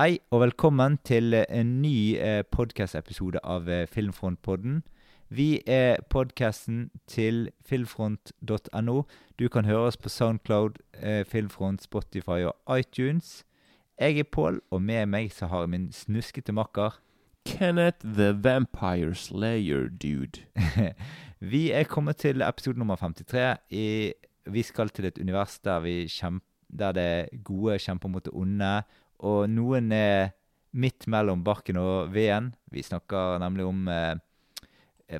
Hei og velkommen til en ny eh, podkast-episode av eh, Filmfrontpodden. Vi er podkasten til filmfront.no. Du kan høre oss på Soundcloud, eh, Filmfront, Spotify og iTunes. Jeg er Pål, og med meg så har jeg min snuskete makker. Kenneth the Vampire Slayer Dude. vi er kommet til episode nummer 53. I, vi skal til et univers der, vi kjemper, der det gode kjemper mot det onde. Og noen er midt mellom barken og veden. Vi snakker nemlig om eh,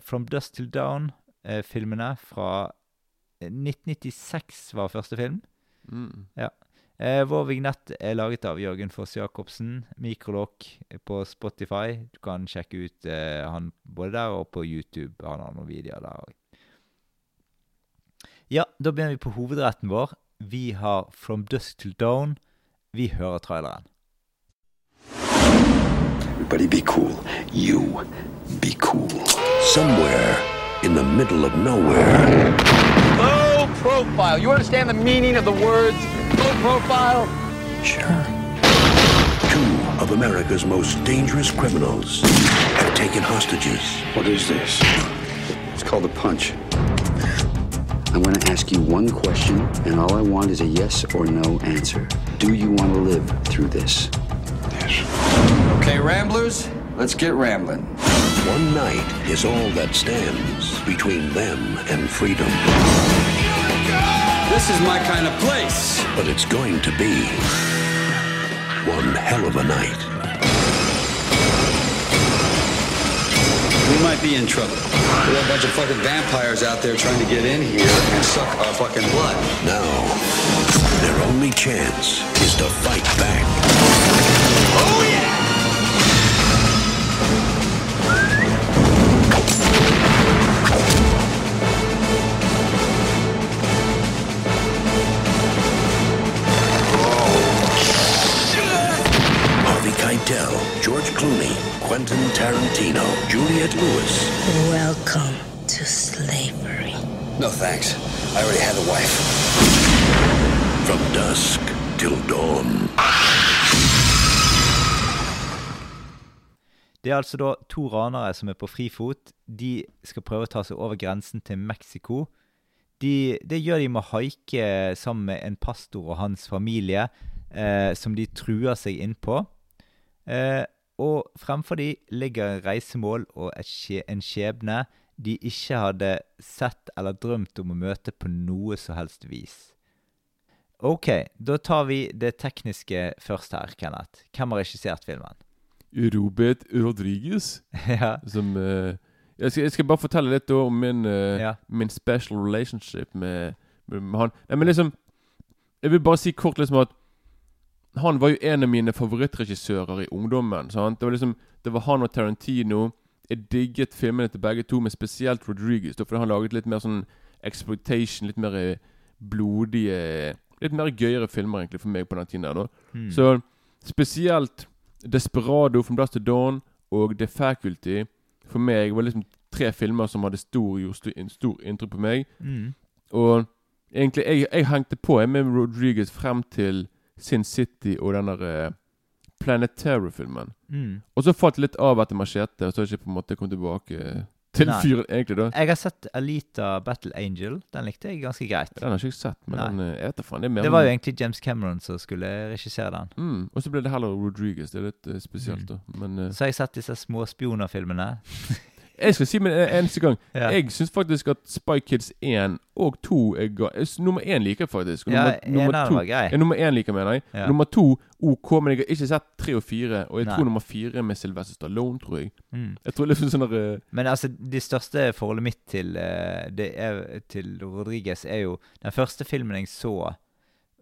From Dust Till Down-filmene fra 1996 var første film. Mm. Eh, vår vignett er laget av Jørgen Foss Jacobsen. Mikrolokk på Spotify. Du kan sjekke ut eh, han både der og på YouTube. Han har noen videoer der òg. Ja, da begynner vi på hovedretten vår. Vi har From Dusk Till Dawn. Vi hører traileren. Everybody be cool. You be cool. Somewhere in the middle of nowhere, Low profile. You understand the meaning of the words low profile? sure, two of America's most dangerous criminals have taken hostages. What is this? It's called a punch. I'm going to ask you one question, and all I want is a yes or no answer. Do you want to live through this? Yes. Okay, Ramblers, let's get rambling. One night is all that stands between them and freedom. This is my kind of place. But it's going to be one hell of a night. We might be in trouble. We got a bunch of fucking vampires out there trying to get in here and suck our fucking blood. Now, their only chance is to fight back. Oh yeah! Tarantino, Juliette Lewis. Welcome to slavery. No thanks. I already had a wife. From dusk till dawn. Det er altså da to ranere som er på frifot. De skal prøve å ta seg over grensen til Mexico. De, det gjør de med å haike sammen med en pastor og hans familie, eh, som de truer seg innpå. Eh, og fremfor de ligger reisemål og en skjebne de ikke hadde sett eller drømt om å møte på noe som helst vis. Ok, da tar vi det tekniske først her, Kenneth. Hvem har regissert filmen? Robert Rodriguez, ja, som uh, jeg, skal, jeg skal bare fortelle litt om min, uh, Ja. min special relationship med, med, med han. Nei, men liksom Jeg vil bare si kort liksom at han var jo en av mine favorittregissører i ungdommen. Sant? Det var liksom Det var han og Tarantino. Jeg digget filmene til begge to, men spesielt Rodriguez. Da, fordi han laget litt mer sånn exploitation, litt mer eh, blodige Litt mer gøyere filmer egentlig for meg på den tiden. der da mm. Så spesielt Desperado from Dust to Dawn og The Faculty for meg var liksom tre filmer som hadde stor, gjorde stor, stor inntrykk på meg. Mm. Og egentlig, jeg, jeg hengte på jeg med Rodriguez frem til Sin City og den der eh, Planet Terror-filmen. Mm. Og så falt litt av etter Machete, og så har jeg ikke på en måte kommet tilbake til fyren, egentlig. da Jeg har sett Alita Battle Angel. Den likte jeg ganske greit. Den har jeg ikke sett, men den, eh, jeg vet faen. Det Det var jo egentlig James Cameron som skulle regissere den. mm, Og så ble det heller Rodriguez. Det er litt uh, spesielt, da. Men uh, Så har jeg sett disse små spionefilmene. Jeg skal si med en eneste gang Ja. Jeg syns faktisk at Spy Kids 1 og 2 er ga Nummer 1 liker jeg faktisk. Og Ja, nummer, nummer eneren to-. Ja, nummer 1 liker, mener jeg. Ja. Nummer 2 OK, men jeg har ikke sett 3 og 4. Og jeg Nei. tror nummer 4 er med Sylvester Stallone, tror jeg. Mm. Jeg tror liksom sånn der, eh, Men altså, det største forholdet mitt til, eh, det er, til Rodriguez er jo Den første filmen jeg så,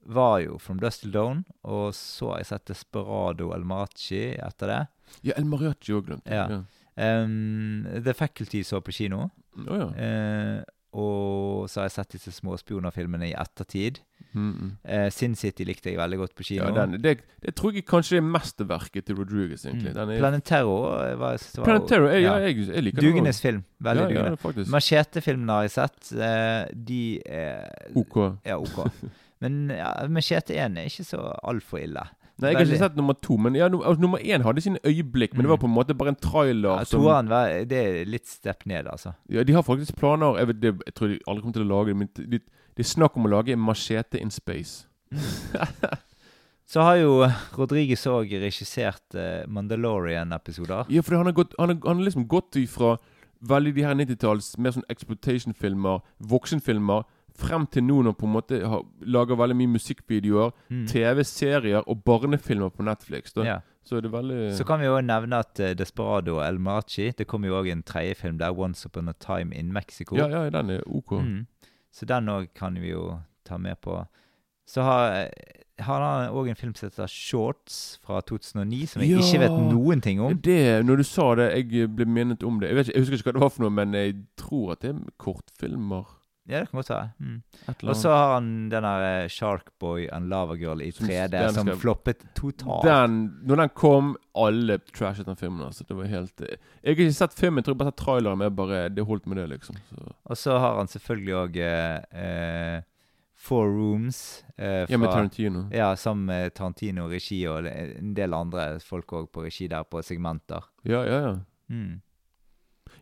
var jo From Dust Till Dawn. Og så har jeg sett Desperado El Marachi etter det. Ja, El Mariachi òg glemt. Ja. ja. Um, The Faculty så på kino. Oh, ja. uh, og så har jeg sett disse små spionefilmene i ettertid. Mm, mm. Uh, Sin City likte jeg veldig godt på kino. ja den, det, det tror jeg kanskje er mesterverket til Rodriguez, egentlig. Mm. Er, Planet Terror var, var Planet Terror, jeg, ja. ja. jeg, jeg liker Dugenes film. Veldig ja, dugende. Ja, Machete-filmene har jeg sett. Uh, de er OK. Ja, OK. Men ja, Machete 1 er ikke så altfor ille. Nei, jeg har ikke sett nummer to, men ja, altså, nummer én hadde sine øyeblikk. Men det var på en måte bare en trailer. Ja, som, Toeren var- det er litt step ned, altså. ja, de har faktisk planer jeg, vet, det, jeg tror de aldri kommer til å lage det, men de, de, det er snakk om å lage en machete in space. Så har jo Rodriguez òg regissert eh, Mandalorian-episoder. Ja, for han har, gått, han har, han har liksom gått ifra veldig de her 90-talls mer sånn exploitation-filmer, voksenfilmer, frem til nå når på en måte har, lager veldig mye musikkvideoer, Mm. TV-serier og barnefilmer på Netflix. Ja. Så det veldig Så kan vi òg nevne at eh, Desperado og El Mariachi Det kommer jo òg en tredje film der, 'Once Upon a Time in Mexico'. Ja, ja, den er ok. Mm. Så den òg kan vi jo ta med på. Så har, eh, har han òg en film som heter 'Shorts' fra 2009, som jeg Ja. ikke vet noen ting om. Det, når du sa det, jeg ble minnet om det. Jeg, vet ikke, jeg husker ikke hva det var for noe, men jeg tror at det er kortfilmer. Ja, det kan godt være. Mm. Og så har han den der eh, Sharkboy and Lava Girl i 3D, den som skal- floppet totalt. Den, når den kom, alle trashet den filmen. Altså. Det var helt Jeg har ikke sett filmen, jeg tror jeg bare har sett traileren. Men bare, det holdt med det, liksom. Så. Og så har han selvfølgelig òg eh, eh, Four Rooms. Eh, Ja, med Tarantino. Ja, sammen med Tarantino regi og en del andre folk òg på regi der, på segmenter. Ja, ja, ja. Mm.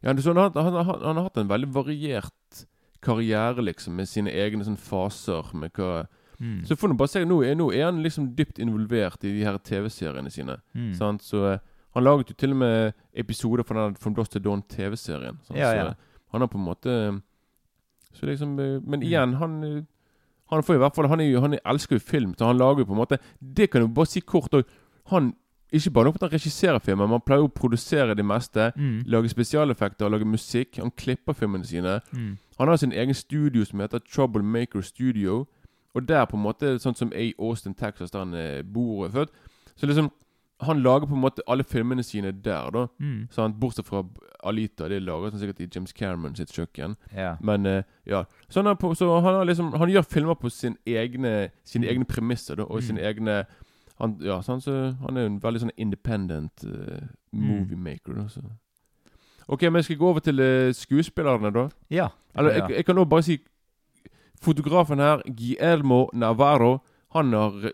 ja du så, han, han, han, han har hatt en veldig variert karriere, liksom, med sine egne sånn faser. Med hva Mm. Så får du bare se, nå er, nå er han liksom dypt involvert i de her TV-seriene sine. Mm. Sant? Så uh, Han laget jo til og med episoder fra den From Dust to Dawn-TV-serien. Ja, ja. Så eh, han har på en måte Så liksom uh, Men Mm. igjen, han eh, Han får i hvert fall Han, er jo, han elsker jo film, så han lager jo på en måte Det kan du bare si kort òg. Han ikke bare nok at han regisserer filmer, han pleier jo å produsere det meste. Mm. Lage spesialeffekter, lage musikk. Han klipper filmene sine. Mm. Han har sin egen studio som heter Troublemaker Studio. Og der på en måte, sånn som A. Austin, Texas, der han eh, bor og er født. Så liksom Han lager på en måte alle filmene sine der, da. Mm. Sant? Bortsett fra Alita. Det er laget sånn sikkert i James Cameron sitt kjøkken. Yeah. Men uh, ja. Så han, på, så han, har liksom, han gjør filmer på sin egne, sine egne premisser, da. Og Mm. sine egne han, ja, sant? Så han er jo en veldig sånn independent uh, moviemaker. Da, så. Ok, men jeg skal gå over til uh, skuespillerne, da. ja. Eller jeg, jeg kan også bare si Fotografen her, Guillermo Navarro, han har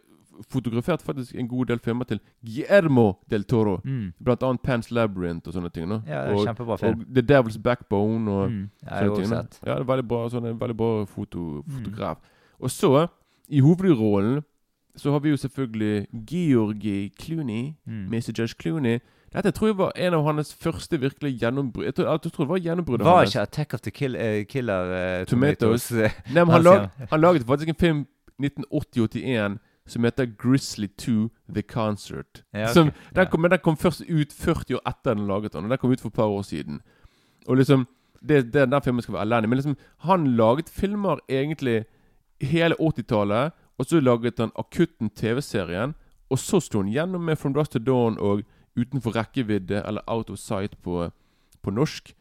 fotografert faktisk en god del filmer til Guillermo del Toro. Mm. Blant annet Pans Labyrinth og sånne ting. No? Ja, det er og, kjempebra film. og The Devil's Backbone og Mm. Ja, sånne ting. No? Ja, det er veldig bra, sånn, en veldig bra foto, Mm. fotograf. Og så, i hovedrollen, så har vi jo selvfølgelig Georgi Clooney, Mm. Mr. Judge Clooney. Dette tror jeg var en av hans første virkelig gjennombrudd. Jeg tror, jeg tror det var gjennombruddet Var hans. ikke Attack of the kill, eh, Killer eh, Tomatoes. Tomatoes? Nei, men han, lag, han laget faktisk en film 1980-81 som heter Grizzly 2 The Concert. Ja, ok. som, den kom, men den kom først ut 40 år etter den laget den. Og den kom ut for et par år siden. Og liksom det, det, Den filmen skal være elendig. Men liksom han laget filmer egentlig hele 80-tallet. Og så laget han Akutten TV-serien. Og så slo han gjennom med From Dust to Dawn og Utenfor rekkevidde, eller Out of Sight på, på norsk.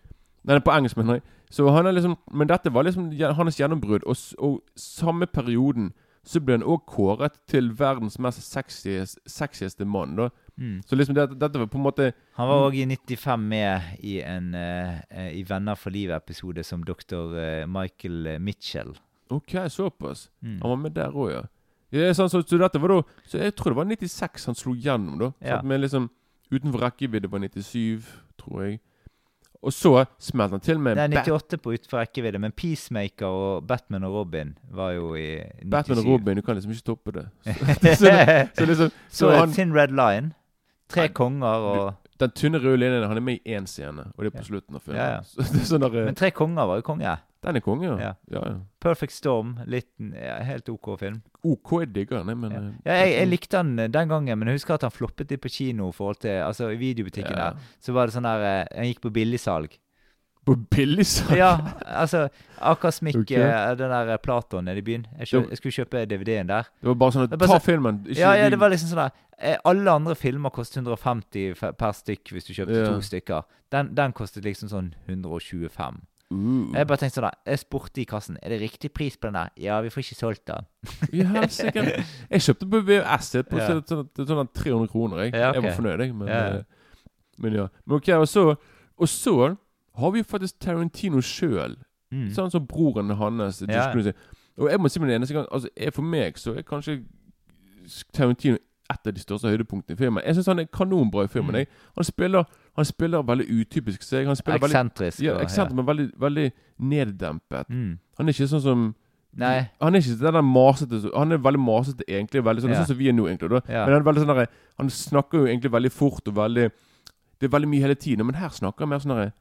Nei, på engelsk, mener jeg. Så han er liksom, men dette var liksom hans gjennombrudd. Og, og samme perioden så ble han òg kåret til verdens mest sexiest, sexieste mann. da Mm. Så liksom det, dette var på en måte Han var òg i 95 med i en eh, i Venner for livet-episode som doktor eh, Michael eh, Mitchell. OK, såpass. Mm. Han var med der òg, ja. ja sånn, så, så dette var da Så jeg tror det var 96 han slo gjennom, da. Ja. at vi liksom utenfor rekkevidde var 97, tror jeg. Og så smelte han til med Det er 98 på utenfor rekkevidde, men Peacemaker og Batman og Robin var jo i 97. Batman og Robin. Du kan liksom ikke toppe det. Så, så, så liksom Så Så han Thin Red Line. Tre konger og Den tynne røde linjen Han er med i én scene, og det er på slutten av filmen. Ja, ja. Det sånn der, Men Tre konger var jo konge. Den er konge, ja. Ja. Perfect Storm. Liten, helt OK film. OK, jeg digger den, men eh, jeg, jeg likte den eh, den gangen, men jeg husker at han floppet litt på kino. i forhold til, altså I videobutikken der Så var det sånn der eh, Han gikk på billigsalg. På billigsalg? Ja, altså Akersmik, Ok. eh, den der Platon nede i byen. Jeg, kjø, jeg skulle kjøpe DVD-en der. Det var bare sånn at bare Ta så- filmen. Ikke, Ja, ja, det var liksom sånn der eh, Alle andre filmer kostet 150 per stykk hvis du kjøpte Ja. to stykker. Den, den kostet liksom sånn 125. uh. Jeg bare tenkte sånn der Jeg spurte i kassen Er det riktig pris på den der. Ja, vi får ikke solgt den. Ja, sikkert. Jeg kjøpte på VHS på Ja. sånn, sånn, sånn 300 kroner. Jeg, Ja, okay. jeg var fornøyd, jeg. Men Ja. eh, men ja. Men ok, og så, og så har vi jo faktisk Tarantino sjøl. Mm. Sånn som broren hans. Ja. Og jeg må si med det eneste gang Altså, For meg så er kanskje Tarantino et av de største høydepunktene i filmen. Jeg syns han er kanonbra i filmen. Mm. Han, spiller, han spiller veldig utypisk seg. Han spiller veldig, Eksentrisk. ja, eksentrisk, men veldig, veldig neddempet. Mm. Han er ikke sånn som Nei. Han er ikke den der masete Han er veldig masete egentlig. Veldig sånn, Ja. sånn som vi er nå, egentlig. Ja. Men han, er veldig sånn der, han snakker jo egentlig veldig fort og veldig Det er veldig mye hele tiden. Men her snakker han mer sånn derre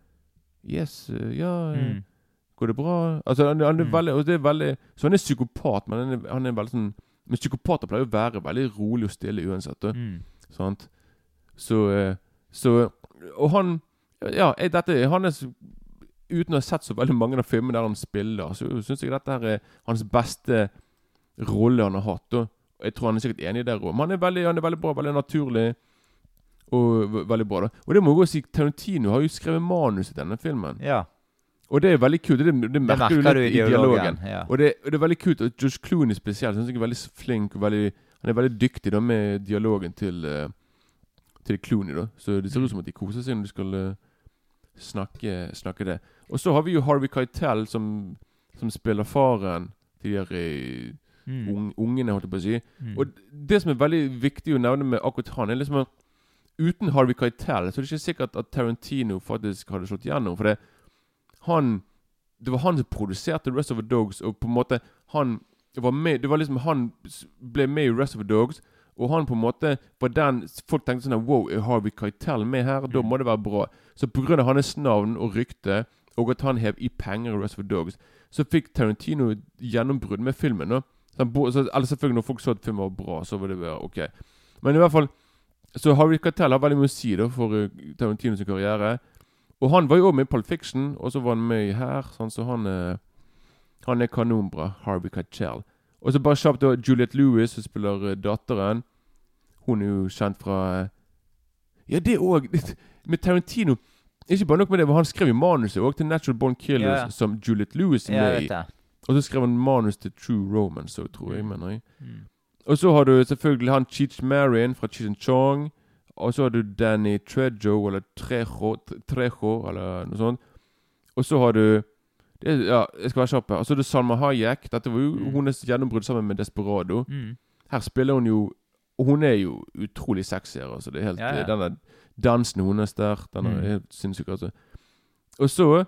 Yes, eh, ja eh, Mm. Går det bra? Altså, han, han er Mm. veldig, det er veldig Så han er psykopat, men han er, han er veldig sånn Men psykopater pleier å være veldig rolig og stille uansett. Mm. Sant? Så, eh, så Og han Ja, jeg, dette Han er Uten å ha sett så veldig mange av filmene der han spiller, så syns jeg dette her er hans beste rolle han har hatt. Og Jeg tror han er sikkert enig i det. Men han er, veldig, han er veldig bra, veldig naturlig. Og veldig bra da Og det må jeg også si Tarantino har jo skrevet manus i denne filmen. Ja. Og det er veldig kult. Det, det, Det merker, merker du litt i dialogen. Ja. Og det, og det er veldig kult. Og Josh Clooney spesielt synes jeg er veldig flink. Og veldig, han er veldig dyktig da med dialogen til eh, Til Clooney. da Så det ser ut som at de koser seg når de skal eh, snakke, snakke det. Og så har vi jo Harvey Keitel som, som spiller faren til de her eh, Mm. ungene, holdt jeg på å si. Mm. Og det som er veldig viktig å nevne med akkurat han, er liksom at uten Harvey Keitel så er det ikke sikkert at Tarantino faktisk hadde slått gjennom. For det, han Det var han som produserte Rest of the Dogs, og på en måte han var med Det var liksom Han ble med i Rest of the Dogs, og han på en måte var den Folk tenkte sånn Wow, er Harvey Keitel med her? Da må det være bra. Så pga. hans navn og rykte, og at han hev i penger i Rest of the Dogs, så fikk Tarantino gjennombrudd med filmen. da så, han eller selvfølgelig Når folk så at filmen var bra, så var det bare ok. Men i hvert fall Så Harvey Keitel har veldig mye å si da for Tarantinos Tarantino sin karriere. Og han var jo også med i Pulp Fiction, og så var han med her. Sånn, så han er Han er kanonbra. Harvey Keitel. Og så bare kjapt da Juliette Lewis, som spiller uh, datteren. Hun er jo kjent fra Ja, det òg Med Tarantino Ikke bare nok med det, men han skrev jo manuset òg til Natural Born Killers, Ja, ja. som Juliette Lewis er med i. Og så skrev han manus til True Romance, så tror jeg. mener jeg Mm. Og så har du selvfølgelig han Cheech Marin fra Cheech and Chong. Og så har du Danny Trejo, eller Trejo, Trejo eller noe sånt. Og så har du det, Ja, jeg skal være kjapp. Og så har du Salma Hayek. Dette var jo Mm. hennes gjennombrudd sammen med Desperado. Mm. Her spiller hun jo hun er jo utrolig sexy. her, Altså. Det er helt, Ja, ja. Denne dansen hennes der, den er Mm. helt sinnssyk. Altså. Og så,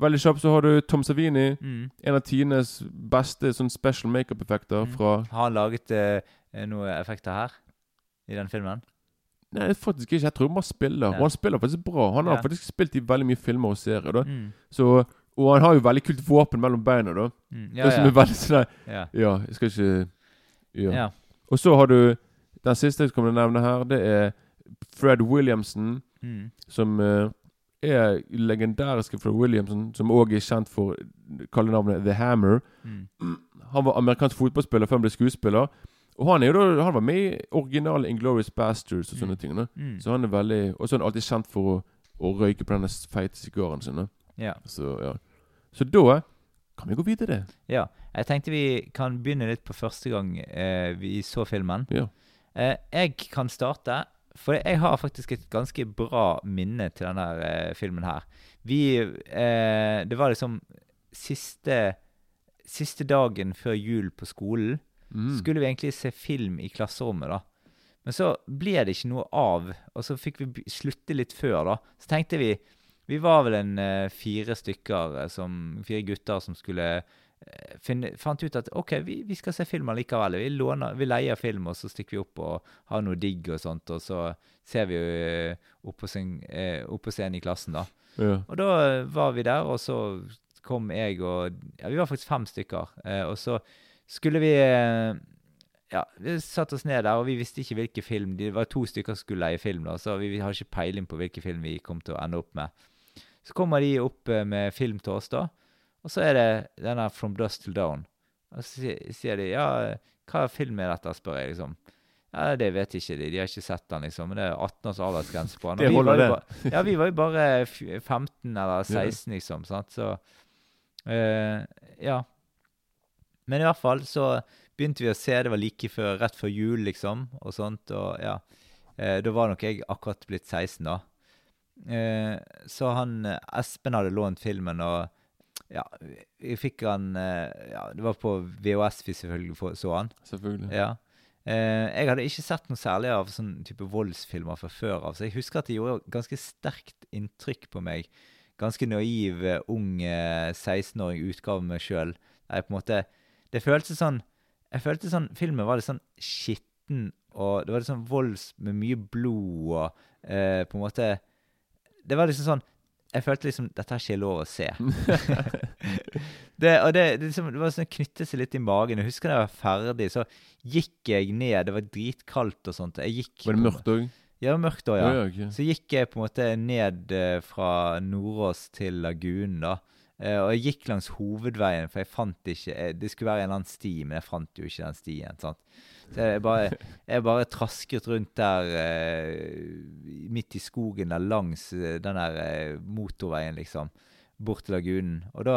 veldig kjapt, så har du Tom Savini. Mm. En av tidenes beste sånn special makeup-effekter Mm. fra Har han laget eh, noen effekter her? I den filmen? Nei, faktisk ikke. Jeg tror han bare spiller. Ja. Og han spiller faktisk bra. Han har Ja. faktisk spilt i veldig mye filmer og serier. da Mm. Så, Og han har jo veldig kult våpen mellom beina. da Mm. Det som ja. er veldig sånn ja. Ja, jeg skal ikke ja. ja. Og så har du Den siste jeg kommer til å nevne her, det er Fred Williamson. Mm. Som eh, er legendariske Fred Williamson, som òg er kjent for kallenavnet The Hammer. Mm. Han var amerikansk fotballspiller før han ble skuespiller. Og han er jo da Han var med i originale Inglorious Bastards og sånne Mm. ting. Mm. Så han er veldig Og så er han alltid kjent for å, å røyke på denne feite sigaren sin. ja. Så ja Så da kan vi gå videre. Ja. Jeg tenkte vi kan begynne litt på første gang eh, vi så filmen. Ja. Eh, jeg kan starte, for jeg har faktisk et ganske bra minne til denne eh, filmen her. Vi eh, Det var liksom siste Siste dagen før jul på skolen. Mm. Skulle vi egentlig se film i klasserommet, da. Men så ble det ikke noe av, og så fikk vi slutte litt før, da. Så tenkte vi Vi var vel en eh, fire stykker, eh, som, fire gutter, som skulle finne, fant ut at OK, vi, vi skal se film likevel. Vi, låner, vi leier film, og så stikker vi opp og har noe digg og sånt, og så ser vi jo opp på, scen, eh, opp på scenen i klassen, da. Ja. Og da eh, var vi der, og så kom jeg og Ja, vi var faktisk fem stykker. Eh, og så skulle vi eh, Ja, vi satte oss ned der, og vi visste ikke hvilken film Det var to stykker som skulle leie film, da, så vi, vi har ikke peiling på hvilken film vi kom til å ende opp med. Så kommer de opp eh, med film til oss, da. Og så er det denne From Dust Till Down. Og så sier- de ja, hva film er dette, spør jeg liksom. Ja, Det vet ikke de. De har ikke sett den, liksom. Men det er 18 års aldersgrense på den. Det Og vi var holder det. Ja, vi var jo bare 15 eller 16, liksom. Sant? Så uh, Ja. Men i hvert fall så begynte vi å se. Det var like før, rett før jul, liksom, og sånt. Og ja. Eh, da var nok jeg akkurat blitt 16, da. Eh, så han Espen hadde lånt filmen, og ja, vi fikk han eh, Ja, det var på VHS vi selvfølgelig så han. Selvfølgelig. Ja. Eh, jeg hadde ikke sett noe særlig av sånn type voldsfilmer fra før av, så jeg husker at det gjorde ganske sterkt inntrykk på meg. Ganske naiv, eh, ung eh, 16-åring utgave meg sjøl. Jeg på en måte Det føltes sånn Jeg følte sånn Filmen var litt sånn skitten, og det var litt sånn volds med mye blod og eh, på en måte Det var liksom sånn Jeg følte liksom Dette er ikke lov å se. det, og det, det, liksom, det var sånn knyttet seg litt i magen. Jeg husker da jeg var ferdig, så gikk jeg ned. Det var dritkaldt og sånt. Jeg gikk Var det mørkt òg? Ja, det var mørkt òg, ja. Ja, ja, ok. Så gikk jeg på en måte ned eh, fra Nordås til Lagunen, da. Eh, og jeg gikk langs hovedveien, for jeg fant ikke eh, Det skulle være en eller annen sti, men jeg fant jo ikke den stien. sant? Så jeg bare, jeg bare trasket rundt der eh, midt i skogen der langs eh, den der eh, motorveien, liksom. Bort til Lagunen. Og da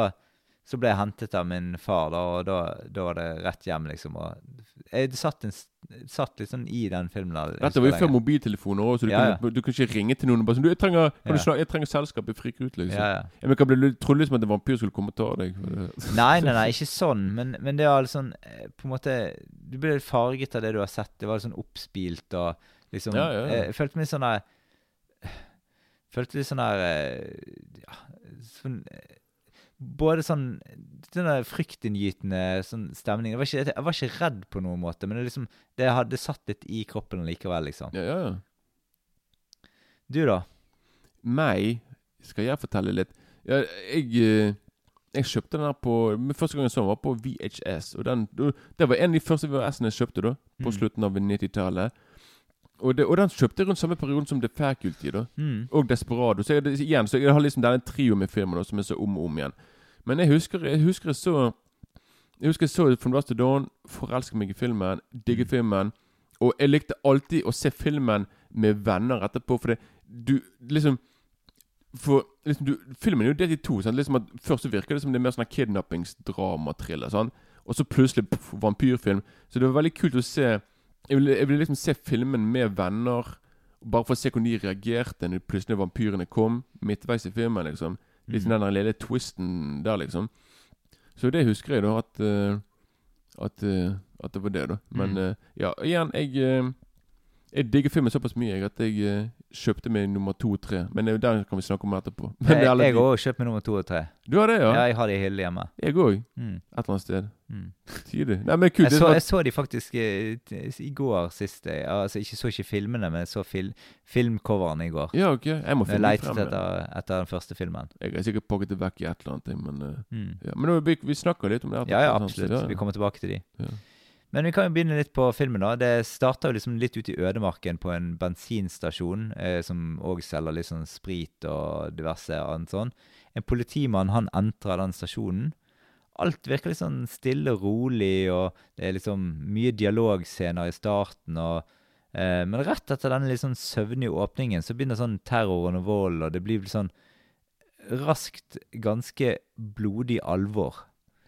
så ble jeg hentet av min far, da, og da, da var det rett hjem, liksom. Og jeg satt, en, satt litt sånn i den filmen. der, Dette var jo før mobiltelefoner òg, så du, Ja, kunne, du kan, ikke ringe til noen og bare sånn du, jeg trenger, kan Ja. du snakke, 'Jeg trenger selskap. Jeg friker ut', liksom. Ja, ja. Jeg ble trodde liksom at en vampyr skulle komme og ta deg? Nei, nei, nei, ikke sånn, men, men det var litt sånn eh, På en måte Du blir litt farget av det du har sett. Det var litt sånn oppspilt og liksom Ja, ja, ja. eh, Jeg følte meg sånn der Følte litt sånn der eh, Ja, sånn Både sånn Den der fryktinngytende sånn stemning. Jeg var, ikke, jeg var ikke redd på noen måte, men det liksom Det hadde satt litt i kroppen likevel, liksom. Ja, ja, ja. Du, da? Meg skal jeg fortelle litt. Ja, jeg, eh, jeg kjøpte den her på Første gang jeg så den, var på VHS. Og den, Det var en av de første VHS-ene jeg kjøpte da på Mm. slutten av 90-tallet. Og, det- og den kjøpte jeg rundt samme perioden som The Faculty. da Mm. Og Desperado. Så jeg, igjen, så jeg har liksom denne trioen med filmer da, som er så om og om igjen. Men jeg husker jeg, husker jeg så Jeg husker jeg så From Dust to Dawn, forelsket meg i filmen, digget filmen. Og jeg likte alltid å se filmen med venner etterpå, for det Du liksom For liksom, du, Filmen er jo delt i to. Sant? Liksom at Først så virker det som det er mer sånn kidnappingsdramatriller. Og så plutselig pff, vampyrfilm. Så det var veldig kult å se Jeg ville, jeg ville liksom se filmen med venner. Bare for å se hvordan de reagerte når plutselig vampyrene kom. Midtveis i filmen, liksom. Litt mm. den lille twisten der, liksom. Så det husker jeg, da, at eh, At, eh, at det var det, da. Men Mm. eh, ja, igjen, jeg Jeg digger filmen såpass mye jeg, at jeg kjøpte meg nummer to og tre. Men det den kan vi snakke om etterpå. Men er Jeg har òg kjøpt meg nummer to og tre. Du har det, ja? Ja, jeg har de i hylle hjemme. Jeg òg. Mm. Et eller annet sted. Mm. Tidlig. Nei, men kult. Jeg så, jeg så de faktisk eh, i går sist. eh, Altså, ikke så ikke filmene, men jeg så fil, filmcoverne i går. ja, ok. Jeg må Jeg finne lette frem. ja. etter, etter den første filmen. Jeg har sikkert pakket det vekk i et eller annet, jeg, men eh, Mm. ja. Men vi, vi snakker litt om det. Ja, ja, absolutt. Ja. Ja, Vi kommer tilbake til de. Ja. Men vi kan jo begynne litt på filmen. da. Det starter liksom litt ute i ødemarken på en bensinstasjon, eh, som òg selger litt sånn sprit og diverse annet sånn. En politimann han entrer den stasjonen. Alt virker litt sånn stille og rolig, og det er liksom mye dialogscener i starten. og eh, Men rett etter denne litt sånn søvnige åpningen så begynner sånn terroren og volden, og det blir sånn raskt ganske blodig alvor.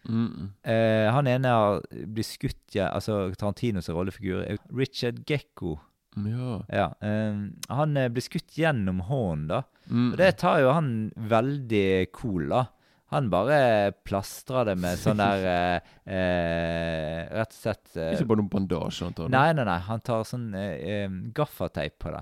Mm, mm. Eh, han ene har blitt skutt, ja, altså Tarantinos rollefigur, Richard Gekko. ja. Ja, eh, han eh, blir skutt gjennom hånden, da. Mm. Og det tar jo han veldig cool, da. Han bare plastrer det med sånn der eh, eh, Rett og slett eh, Ikke bare noen bandasje, han tar? Nei, nei, nei. Han tar sånn gaffateip på det.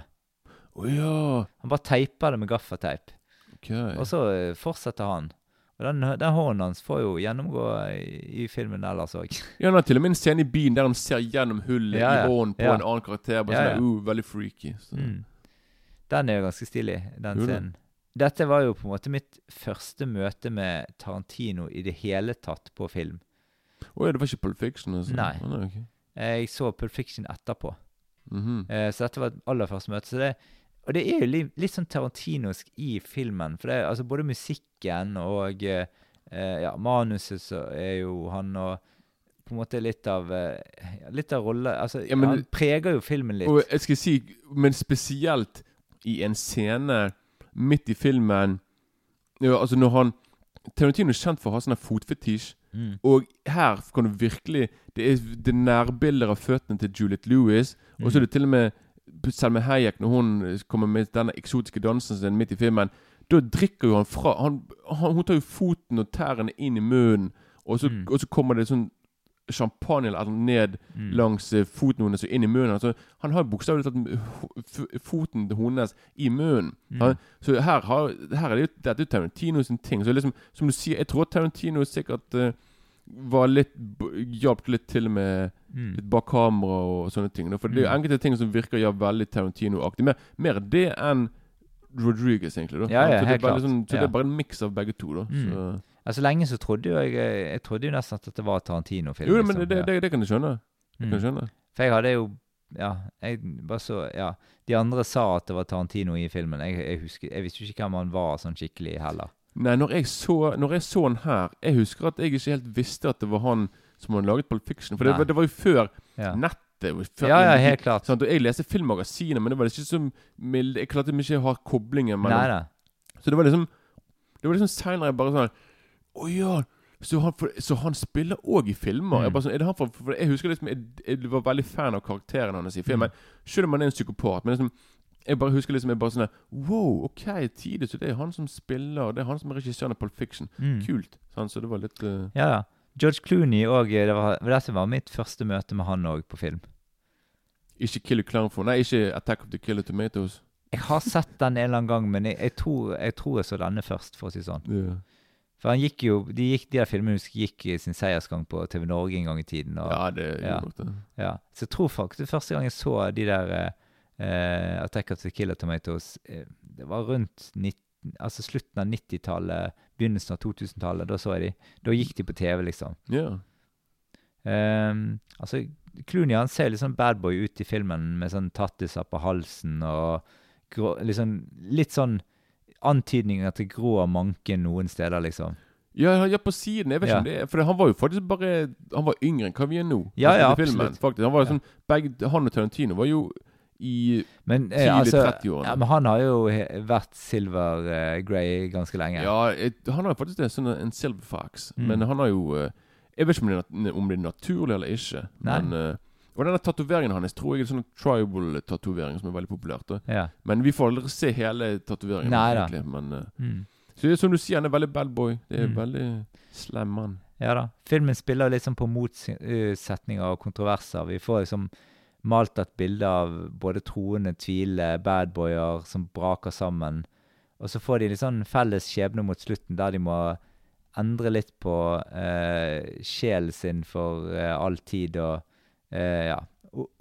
Å ja. Han bare teiper det med gaffateip. Okay. Og så fortsetter han. Og den, den hånden hans får jo gjennomgå i, i filmen ellers òg. Ja, han har til og med en scene i byen der han ser gjennom hullet Ja, ja. i hånden på Ja. en annen karakter. Bare sånn, uh, Veldig freaky. Så. Mm. Den er jo ganske stilig, den Jo scenen. Dette var jo på en måte mitt første møte med Tarantino i det hele tatt på film. Å ja, det var ikke Pulp Fiction? Altså. Nei. Oh, nei okay. Jeg så Pulp Fiction etterpå, Mhm. eh, så dette var aller første møte. Så det, og det er jo litt, litt sånn tarantinosk i filmen. For det er altså både musikken og eh, ja, manuset så er jo han og på en måte litt av eh, Litt av rolle Altså, Ja, men- han preger jo filmen litt. Og jeg skal si, men spesielt i en scene midt i filmen ja, Altså når han Tarantino er kjent for å ha sånn fotfetisj. Mm. Og her kan du virkelig Det er, det er nærbilder av føttene til Juliette Lewis. Og så er det til og med Selma Hayek, når hun kommer med denne eksotiske dansen sin midt i filmen. Da drikker jo han fra han, han, Hun tar jo foten og tærne inn i munnen, og så, Mm. og så kommer det sånn champagne eller ned Mm. langs eh, foten hennes og inn i munnen. Altså, han har bokstavelig tatt foten til hennes i munnen. Mm. Han, så her, har, her er det jo Dette er Tarantino sin ting. Så liksom, som du sier, jeg tror Tarantino sikkert eh, var litt Hjalp litt til med Mm. litt bak kamera og sånne ting. da. For det er jo Mm. enkelte ting som virker ja, veldig Tarantino-aktig. Mer, mer det enn Rodriguez, egentlig. da Ja, ja, så det helt er. Sånn, så det er bare en miks av begge to. da Mm. så. Ja, så lenge så trodde jo jeg Jeg trodde jo nesten at det var Tarantino-film. Jo, men liksom. det, det, det kan du skjønne. Mm. kan skjønne. For jeg hadde jo Ja, jeg bare så Ja. De andre sa at det var Tarantino i filmen. Jeg, jeg husker Jeg visste ikke hvem han var sånn skikkelig heller. Nei, når jeg, så, når jeg så han her Jeg husker at jeg ikke helt visste at det var han som hadde laget Pulp Fiction. For det, var- det var jo før Ja. Før ja, ja helt klart. Sant? Og jeg leste filmmagasinet, men det var ikke så mild- Jeg klarte ikke å ha koblingen mellom. Så det var liksom Det var liksom seinere bare sånn Å ja! Så han, for, så han spiller òg i filmer? Mm. Jeg, bare sånn, er det han for, for jeg husker liksom Jeg, jeg var veldig fan av karakteren hans i filmen. Selv om han er en psykopat. Men liksom jeg bare husker liksom jeg bare sånn Wow, ok, tidlig. Så det er han som spiller. Det er han som er regissøren av Pulp Fiction. Mm. Kult. Sant? Så det var litt uh... Ja, ja. George Clooney òg. Det var, dette var mitt første møte med han òg på film. Ikke Killer Clown for Nei, ikke Attack of the Killer Tomatoes. Jeg har sett den en eller annen gang, men jeg, jeg, tror, jeg tror jeg så denne først, for å si sånn. Ja. For han gikk jo De, gikk, de der filmene gikk i sin seiersgang på TV Norge en gang i tiden. Og, ja, det gjorde ja, det. Ja, Så jeg tror faktisk det første gang jeg så de der eh, Attack of the Killer Tomatoes, eh, det var rundt 19, altså slutten av 90-tallet, begynnelsen av 2000-tallet. Da så jeg de. Da gikk de på TV, liksom. Ja. Eh, altså, Clooney han ser litt sånn badboy ut i filmen, med sånn tattiser på halsen og grå, liksom, litt sånn antydninger til grå manke noen steder, liksom. Ja, ja, på siden. Jeg vet ikke Ja. om det er For han var jo faktisk bare Han var yngre enn hva vi er nå. Ja, ja, filmen, faktisk. Han var jo sånn begge, Han og Tarantino var jo i Men eh, Tidlig altså 30-årene. ja, Men han har jo vært Silver uh, Grey ganske lenge. Ja, et, han har faktisk det, sånn en silver fox. Mm. Men han har jo eh, Jeg vet ikke om det er, om det er naturlig eller ikke. Nei. Men uh, Og denne tatoveringen hans tror jeg er sånn tribal-tatovering som er veldig populært. Ja. Men vi får aldri se hele tatoveringen. Egentlig, Men, Mm. så det er som du sier, han er veldig bad boy. Det er Mm. veldig slem mann. Ja da. Filmen spiller sånn på motsetninger og kontroverser. Vi får liksom malt et bilde av både troende, tvilende badboyer som braker sammen. Og så får de litt sånn felles skjebne mot slutten, der de må endre litt på eh, sjelen sin for eh, all tid. Og eh, ja,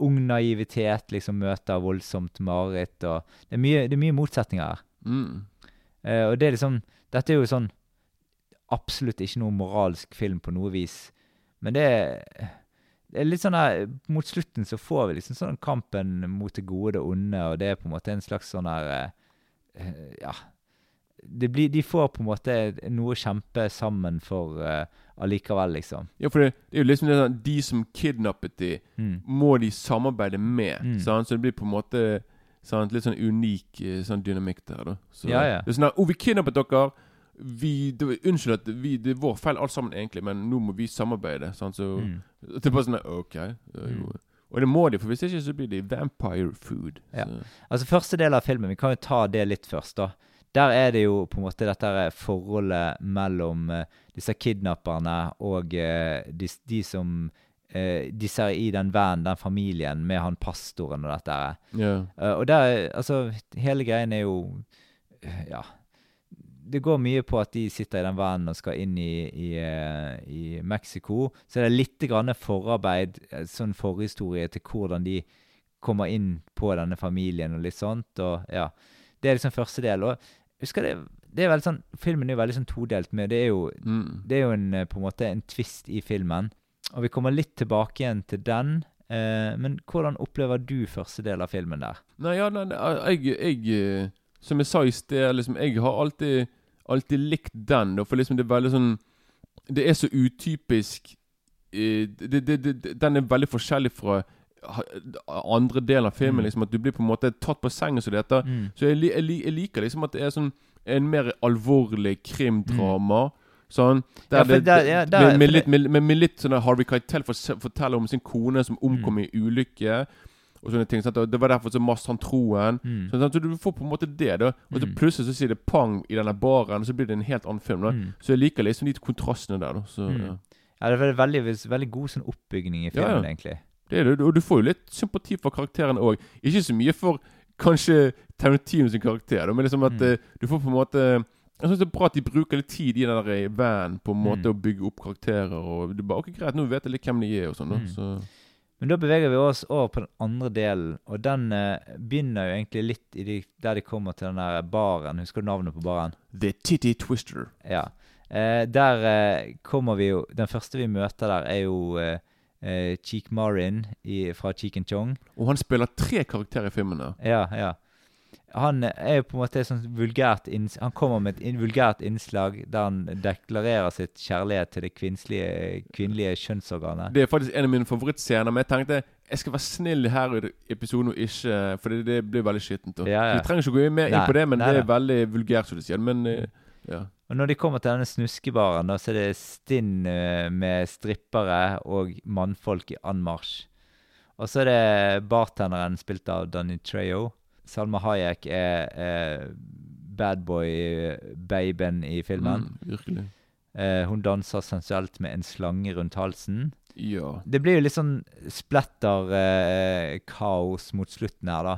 ung naivitet liksom møter voldsomt mareritt. Og det er mye, det er mye motsetninger her. Mm. Eh, og det er liksom Dette er jo sånn absolutt ikke noe moralsk film på noe vis. Men det er litt sånn her Mot slutten så får vi liksom sånn kampen mot det gode og det onde, og det er på en måte en slags sånn her eh, eh, Ja. Det blir, de får på en måte noe å kjempe sammen for uh, allikevel, liksom. Ja, for det, det er jo liksom det sånn De som kidnappet de, Mm. må de samarbeide med. Mm. Sant? Så det blir på en måte sant? litt sånn unik sånn dynamikk der. da så, Ja, ja. Det er sånn her, oh, vi kidnappet dere!' Vi, det, unnskyld at vi, det er vår feil alt sammen, egentlig, men nå må vi samarbeide. Sant? Så Mm. Det er bare sånn OK. er Og det må de, for hvis ikke så blir det vampire food. Ja. Altså Første del av filmen, vi kan jo ta det litt først. da. Der er det jo på en måte dette forholdet mellom uh, disse kidnapperne og uh, de, de som de Disse i den vennen, den familien, med han pastoren og dette her. Ja. Eh, og der, altså Hele greien er jo Ja. Det går mye på at de sitter i den vanen og skal inn i, i, eh, i Mexico. Så det er litt grann forarbeid, eh, sånn forhistorie til hvordan de kommer inn på denne familien og litt sånt. Og ja, Det er liksom første del. Og husker det, det er veldig sånn, Filmen er jo veldig sånn todelt med Det er jo, Mm. det er jo en, eh, på en måte en twist i filmen. Og vi kommer litt tilbake igjen til den. Eh, men hvordan opplever du første del av filmen der? Nei, ja, nei, jeg, jeg Som jeg sa i sted, liksom, jeg har alltid, alltid likt den. For liksom det er veldig sånn Det er så utypisk eh, det, det, det, Den er veldig forskjellig fra andre delen av filmen. Mm. Liksom, at du blir på en måte tatt på sengen, som det heter. Mm. Så jeg, jeg, jeg liker liksom at det er sånn en mer alvorlig krimdrama. Sånn, der Ja, det, der- ja, der- med, med, litt, med, med, med litt sånn Harvey Keitel forteller om sin kone som omkom i ulykke. Og sånne ting sant? Og Det var derfor så mastet han troen. Mm. Sånn, så du får på en måte det. da Og så Mm. plutselig så sier det pang i denne baren, og så blir det en helt annen film. da Mm. Så jeg liker liksom de kontrastene der. da så, Mm. ja. Ja, det er veldig, veldig, god sånn oppbygning i Ja, ja. egentlig. Det er det, og du får jo litt sympati for karakterene òg. Ikke så mye for kanskje Tarantino sin karakter, da, men liksom at Mm. eh, du får på en måte Jeg synes det er bra at de bruker litt tid i den der eh, van på en måte Mm. å bygge opp karakterer. Og er bare, ok, Greit, nå vet jeg litt hvem de er, og sånn. da, Mm. Så Men da beveger vi oss over på den andre delen, og den eh, begynner jo egentlig litt i de, der de kommer til den der baren. Husker du navnet på baren? The Titty Twister. Ja. Eh, der eh, kommer vi jo Den første vi møter der, er jo eh, eh, Cheek Marin i, fra Cheek and Chong. Og han spiller tre karakterer i filmen. her. Ja, ja. Han er jo på en måte sånn vulgært Han kommer med et vulgært innslag der han deklarerer sitt kjærlighet til det kvinnelige, kjønnsorganet. Det er faktisk en av mine favorittscener, men jeg tenkte jeg skal være snill her i episoden og ikke For det, det blir veldig skittent. da. Ja, ja. Vi trenger ikke gå mer inn på det, men nei, det er veldig vulgært, som du sier. Men eh, ja. Og når de kommer til denne snuskebaren, så er det stinn eh, med strippere og mannfolk i anmarsj. Og så er det bartenderen spilt av Danny Trejo. Salma Hayek er, er badboy-babyen i filmen. Mm, virkelig. Eh, hun danser sensuelt med en slange rundt halsen. Ja. Det blir jo litt sånn splatter-kaos mot slutten her, da.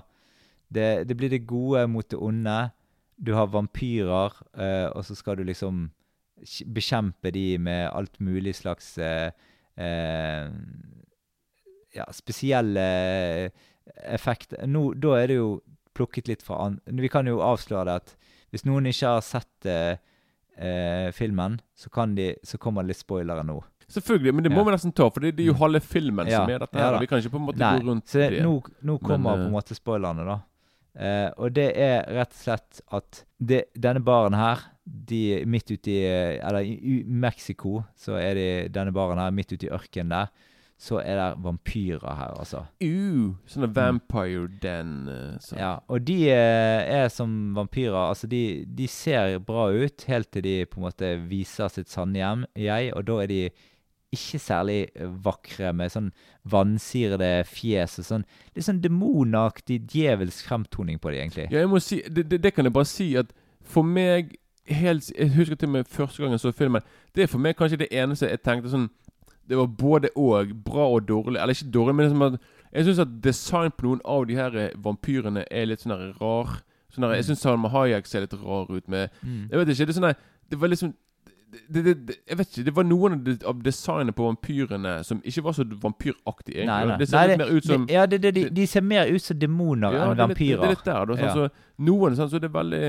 Det, det blir det gode mot det onde. Du har vampyrer, eh, og så skal du liksom bekjempe de med alt mulig slags eh, eh, Ja, spesielle effekter. Nå, da er det jo plukket litt fra an... Vi kan jo avsløre det at hvis noen ikke har sett eh, eh, filmen, så, kan de, så kommer det litt spoilere nå. Selvfølgelig, men det må Ja. vi nesten ta, for det, det er jo Mm. halve filmen Ja, som er dette her. ja, vi kan ikke på en måte Nei, gå rundt så det, det. nå, nå kommer Men, på en eh, måte spoilerne, da. Eh, og det er rett og slett at det, denne baren her, de midt ute i eh, Eller i i Mexico, så er de, denne baren her, midt ute i ørkenen der, så er det vampyrer her, altså. Uh, sånne vampire den eh, så. Ja, og de eh, er som vampyrer. Altså, de, de ser bra ut helt til de på en måte viser sitt sanne hjem, jeg, og da er de ikke særlig vakre med sånn vansirede fjes og sånn. Er sånn demonaktig djevelsk fremtoning på de, egentlig. Ja, jeg må si det, det, det kan jeg bare si at for meg helt, Jeg husker til og med første gangen jeg så filmen. Det er for meg kanskje det eneste jeg tenkte sånn Det var både og bra og dårlig. Eller ikke dårlig, men liksom jeg syns at design på noen av de her eh, vampyrene er litt sånn rar. Sånn her, jeg syns Salma Hayek ser litt rar ut med Mm. Jeg vet ikke. Det er sånn Det var liksom det, det, det, jeg vet ikke, det var noen av, designene designet på vampyrene som ikke var så vampyraktig, egentlig. Nei, nei. Det ser Nei, litt mer ut som Ja, det, det, de, de ser mer ut som demoner Ja, enn det er vampyrer. Det er litt der, da. Sånn, Ja. så noen sånn, så det er veldig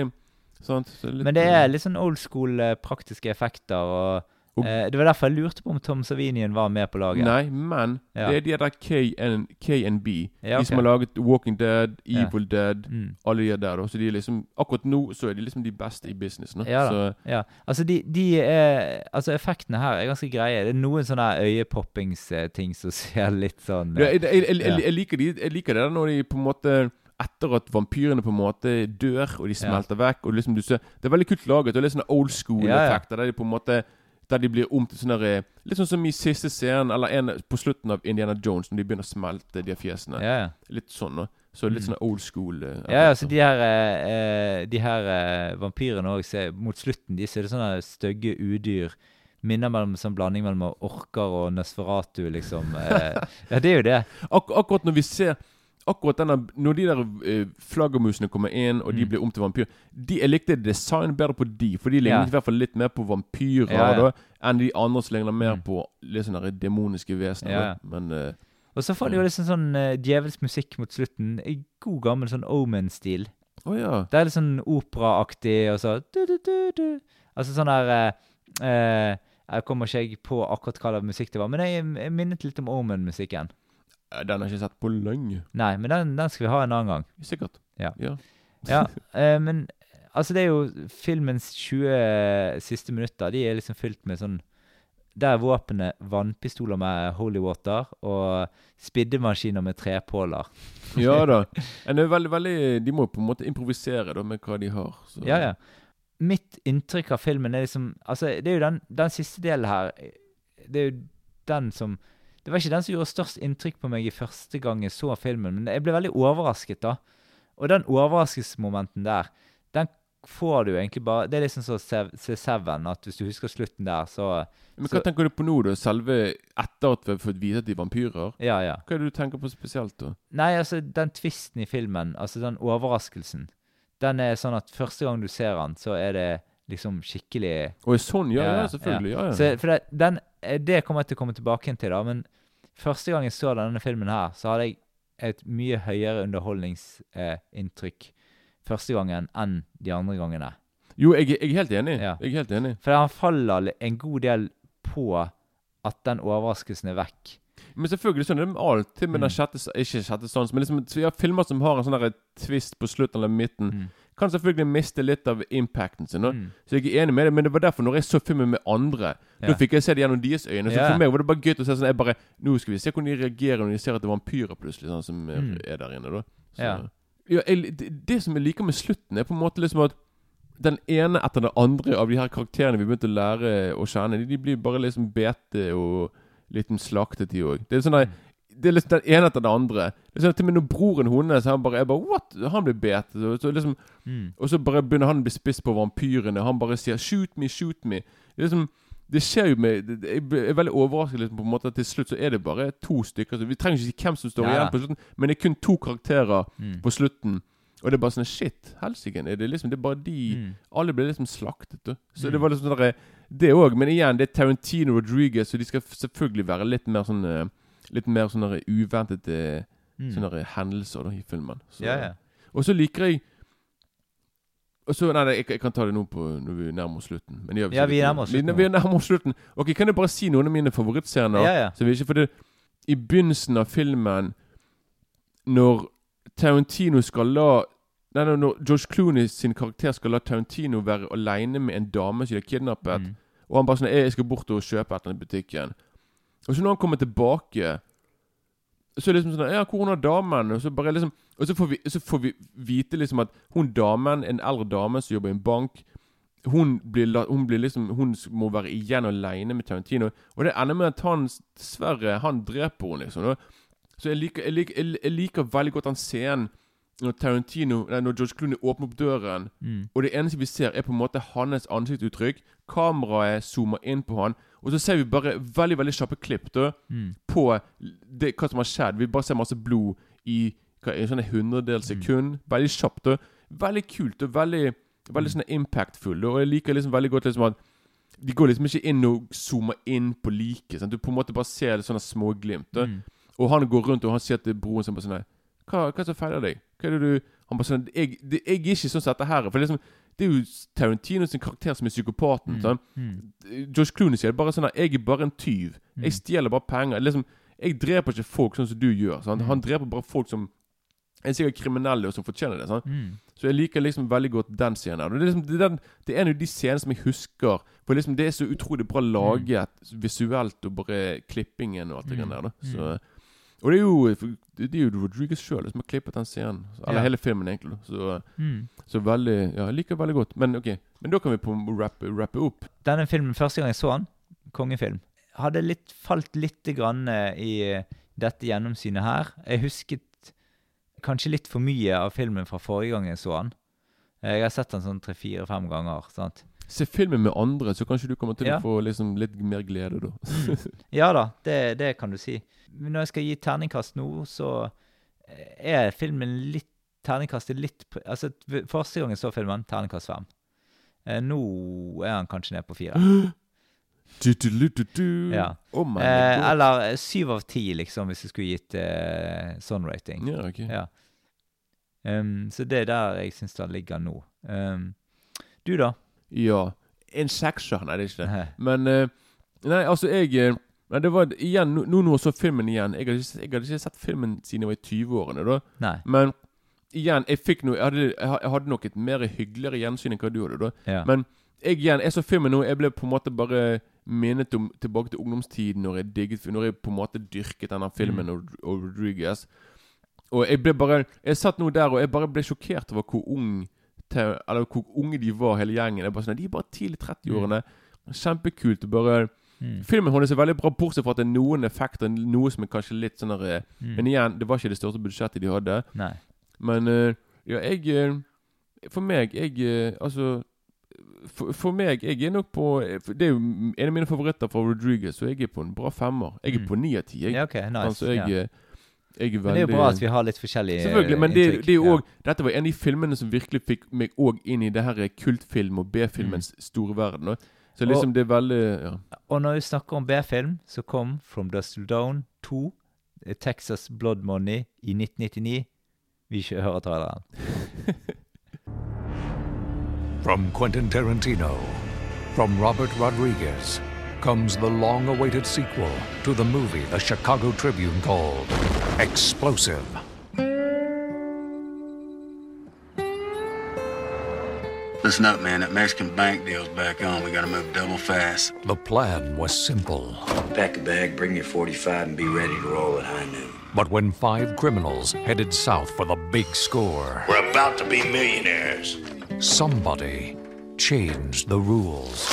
sant, så litt, Men det er litt sånn old school eh, praktiske effekter. Og, Og- eh, det var derfor jeg lurte på om Tom Savinien var med på laget. Nei, men Ja. det er de der KN, KNB. Ja, De som har laget Walking Dead, Ja. Evil Dead, Mm. alle de der. Så de er liksom Akkurat nå så er de liksom de beste i businessen. Ja Ja, altså de, de er, altså effektene her er ganske greie. Det er noen sånne øyepoppingsting som ser litt sånn ja, jeg, jeg, jeg, Ja. jeg, liker de, jeg liker det der når de på en måte Etter at vampyrene på en måte dør, og de smelter vekk og liksom du ser Det er veldig kult laget. Og litt sånne old Ja, ja. school-effekter der de på en måte Der de blir om til sånne der, Litt sånn som i siste scenen, eller en på slutten av Indiana Jones, når de begynner å smelte, de fjesene. Ja, ja. Litt sånn, da. Så litt Mm. sånn old school. eh, Ja, ja, så de her, eh, eh, de her eh, vampyrene òg, mot slutten de ser det sånne stygge udyr. Minner mellom sånn blanding mellom orker og Nesferatu, liksom. Eh, ja, det er jo det. Ak akkurat når vi ser Akkurat denne Når de der eh, flaggermusene kommer inn, og de Mm. blir om til vampyr de, Jeg likte design bedre på de, for de lignet i hvert fall litt mer på vampyrer Ja, ja. da enn de andre som ligner mer Mm. på litt sånne der demoniske vesener. Ja, ja. Men eh, Og så får de jo liksom sånn uh, djevelsk musikk mot slutten. I god gammel sånn Omen-stil. Å ja. Det er litt sånn operaaktig, og så du, du, du, du. Altså sånn der eh, eh, Jeg kommer ikke jeg på akkurat hva slags musikk det var, men jeg, jeg minnet litt om Omen-musikken. Eh, Den har jeg ikke sett på lenge. Nei, men den, den skal vi ha en annen gang. Sikkert. Ja. ja. Ja, eh, men altså det er jo filmens 20 siste minutter. De er liksom fylt med sånn Der er våpenet vannpistoler med holy water og spiddemaskiner med trepåler. Ja da. En er veldig, veldig De må på en måte improvisere da med hva de har. Så. Ja, ja. Mitt inntrykk av filmen er liksom Altså, det er jo den, den siste delen her Det er jo den som Det var ikke den som gjorde størst inntrykk på meg i første gang jeg så filmen, men jeg ble veldig overrasket, da. Og den overraskelsesmomenten der, den får du egentlig bare Det er liksom sånn se C7, at hvis du husker slutten der, så Men hva Så- tenker du på nå, da? Selve etter at vi har fått vite at de er vampyrer? Ja, ja. Hva er det du tenker på spesielt, da? Nei, altså, den tvisten i filmen, altså den overraskelsen, den er sånn at første gang du ser den, så er det liksom skikkelig Å, sånn? Ja, Ja, selvfølgelig. Ja, ja. Så, for det, den, det kommer jeg til å komme tilbake til, da. Men første gang jeg så denne filmen her, så hadde jeg et mye høyere underholdningsinntrykk første gangen enn de andre gangene. Jo, jeg, jeg er helt enig. Ja. Jeg er helt enig. For han faller en god del på at den overraskelsen er vekk. Men selvfølgelig sånn er det. Til og med Mm. den sjette Ikke sjette sans, men liksom, vi har filmer som har en sånn twist på slutten eller midten. Mm. Kan selvfølgelig miste litt av impacten sin. Mm. Så jeg er enig med det, men det var derfor når jeg så filmen med andre, Ja. da fikk jeg se det gjennom deres øyne. Så Ja. for meg var det bare gøy å se sånn jeg bare, Nå skal vi se hvordan de reagerer når de ser at det er vampyrer plutselig, sånn som er, Mm. er der inne. da så, Ja. Ja, jeg, det, det som jeg liker med slutten, er på en måte liksom at den ene etter den andre av de her karakterene vi begynte å lære å kjenne, de, de blir bare liksom bete og litt slaktet, de òg. Det er sånn der, det er liksom den ene etter andre. Det sånn at Til og med når broren hennes han bare, jeg bare What? Han blir betet. Og så, liksom, Mm. og så bare begynner han å bli spist på vampyrene. Han bare sier 'shoot me, shoot me'. Det, liksom, det skjer jo med Jeg er veldig overrasket liksom, på en måte at til slutt så er det bare to stykker. Så vi trenger ikke si hvem som står Ja, igjen på slutten, men det er kun to karakterer Mm. på slutten. Og det er bare sånn Shit, helsike. Det liksom Det er bare de Mm. Alle ble liksom slaktet. Da. Så Mm. det var liksom sånn Det òg. Men igjen, det er Tarantino Rodriguez, så de skal selvfølgelig være litt mer sånn eh, Litt mer sånne uventede Mm. sånne hendelser da, i filmen. Så, Ja, ja. Og så liker jeg og så, nei, nei, jeg, jeg kan ta det nå på, når vi nærmer oss slutten. Men Ja, vi nærmer oss slutten Vi, vi nærmer oss slutten. Ok, Kan jeg bare si noen av mine favorittscener? Ja, ja. Så vi ikke, for det, I begynnelsen av filmen, når Tarantino skal la Nei, nei, Når George Clooney sin karakter skal la Tarantino være aleine med en dame som de har kidnappet, Mm. og han bare sånn 'Jeg skal bort og kjøpe et eller annet i butikken'. Og så når han kommer tilbake, så er det liksom sånn 'Ja, hvor er damen?' Og så bare liksom Og så får vi, så får vi vite liksom at hun damen, en eldre dame som jobber i en bank hun blir, hun blir liksom Hun må være igjen aleine med Tarantino. Og det ender med at han dessverre Han dreper henne, liksom. Så jeg liker, jeg, liker, jeg, liker veldig godt den scenen når Tarantino Nei, når George Clooney åpner opp døren, Mm. og det eneste vi ser, er på en måte hans ansiktsuttrykk. Kameraet zoomer inn på han, og så ser vi bare veldig veldig kjappe klipp da, Mm. på det, hva som har skjedd. Vi bare ser masse blod i hva, en sånn hundredels sekund. Veldig kjapt. da Veldig kult og veldig, veldig sånn impactful. da, Og jeg liker liksom veldig godt liksom at de går liksom ikke inn og zoomer inn på liket. Du på en måte bare ser det sånne småglimt. Mm. Og han går rundt og han sier til broren sin bare sånn hva, hva er det som feiler deg? Hva er det du Han bare sånn Jeg, det, jeg er ikke sånn som dette her. For liksom, det er jo Tarantino sin karakter som er psykopaten. Mm. Sånn. Mm. Josh Clooney sier bare sånn at Jeg er bare en tyv. Mm. Jeg stjeler bare penger. Liksom, jeg dreper ikke folk sånn som du gjør. Sånn. Mm. Han dreper bare folk som er sikkert kriminelle og som fortjener det. sånn, Mm. Så jeg liker liksom veldig godt den scenen. her. Det liksom, det den, det er en av de scenene som jeg husker. For liksom det er så utrolig bra laget visuelt, og bare klippingen og alt det Mm. der. da Så, og det er jo Det er jo Rodriguez sjøl som har klippet den scenen. Eller Ja. hele filmen, egentlig. Så, Mm. så veldig Ja, jeg liker veldig godt. Men ok, men da kan vi på rappe, rappe opp. Denne filmen, første gang jeg så den, kongefilm, hadde litt, falt litt grann eh, i eh, dette gjennomsynet her. Jeg husket kanskje litt for mye av filmen fra forrige gang jeg så den. Eh, Jeg har sett den sånn tre-fire-fem ganger. sant? Se filmen med andre, så kanskje du kommer til Ja. å få liksom litt mer glede da. Ja da, det, det kan du si. Men når jeg skal gi terningkast nå, så eh, er filmen litt Terningkastet litt Altså, første gang jeg så filmen, terningkast fem. Eh, nå er han kanskje ned på fire. Du, du, du. Ja. Oh Eh, eller eh, syv av ti, liksom, hvis jeg skulle gitt eh, sånn rating. Ja, ok. Ja. Ehm, så det er der jeg syns det ligger nå. Um, du, da? Ja. En sekser? Nei, det er ikke det. Men eh, Nei, altså, jeg eh, Nei, det var igjen Nå nå så filmen igjen Jeg hadde ikke, jeg hadde ikke sett filmen siden jeg var i 20-årene, da. Nei. Men igjen, jeg fikk noe Jeg hadde, jeg hadde nok et mer hyggeligere gjensyn enn hva du hadde, da. Ja. Men jeg igjen, jeg så filmen nå, jeg ble på en måte bare minnet om tilbake til ungdomstiden, når jeg digget Når jeg på en måte dyrket denne filmen Mm. og, og Rodriguez. Og jeg ble bare Jeg satt nå der, og jeg bare ble sjokkert over hvor ung te- Eller hvor unge de var, hele gjengen. Det er bare sånn, De er bare tidlig 30-årene. Kjempekult. og bare Mm. Filmen holder seg veldig bra, bortsett fra at det er noen effekter, noe som er kanskje litt sånn Mm. Men igjen, det var ikke det største budsjettet de hadde. Nei. Men eh, ja, jeg eh, For meg, jeg eh, Altså for, for meg, jeg er nok på Det er jo en av mine favoritter fra Rodriguez, så jeg er på en bra femmer. Jeg er Mm. på ni av ti. Ja, ok, nice. Altså, jeg, ja. Eh, jeg er veldig Men det er jo bra at vi har litt forskjellige Selvfølgelig, men det, inntrykk. det er jo Ja. også, dette var en av de filmene som virkelig fikk meg òg inn i det her kultfilm- og B-filmens store verden. Så Så Og- liksom det er veldig ja. Og når vi snakker om B-film, så kom From Dust to Down 2, eh, Texas Blood Money, i 1999. Vi ikke hører traileren. From Quentin Tarantino, from Robert Rodriguez, comes the long awaited sequel to the movie the Chicago Tribune called Explosive. Listen up, man. That Mexican bank deal's back on. We gotta move double fast. The plan was simple, Pack a bag, bring your 45, and be ready to roll at high noon. but when five criminals headed south for the big score, We're about to be millionaires. somebody changed the rules.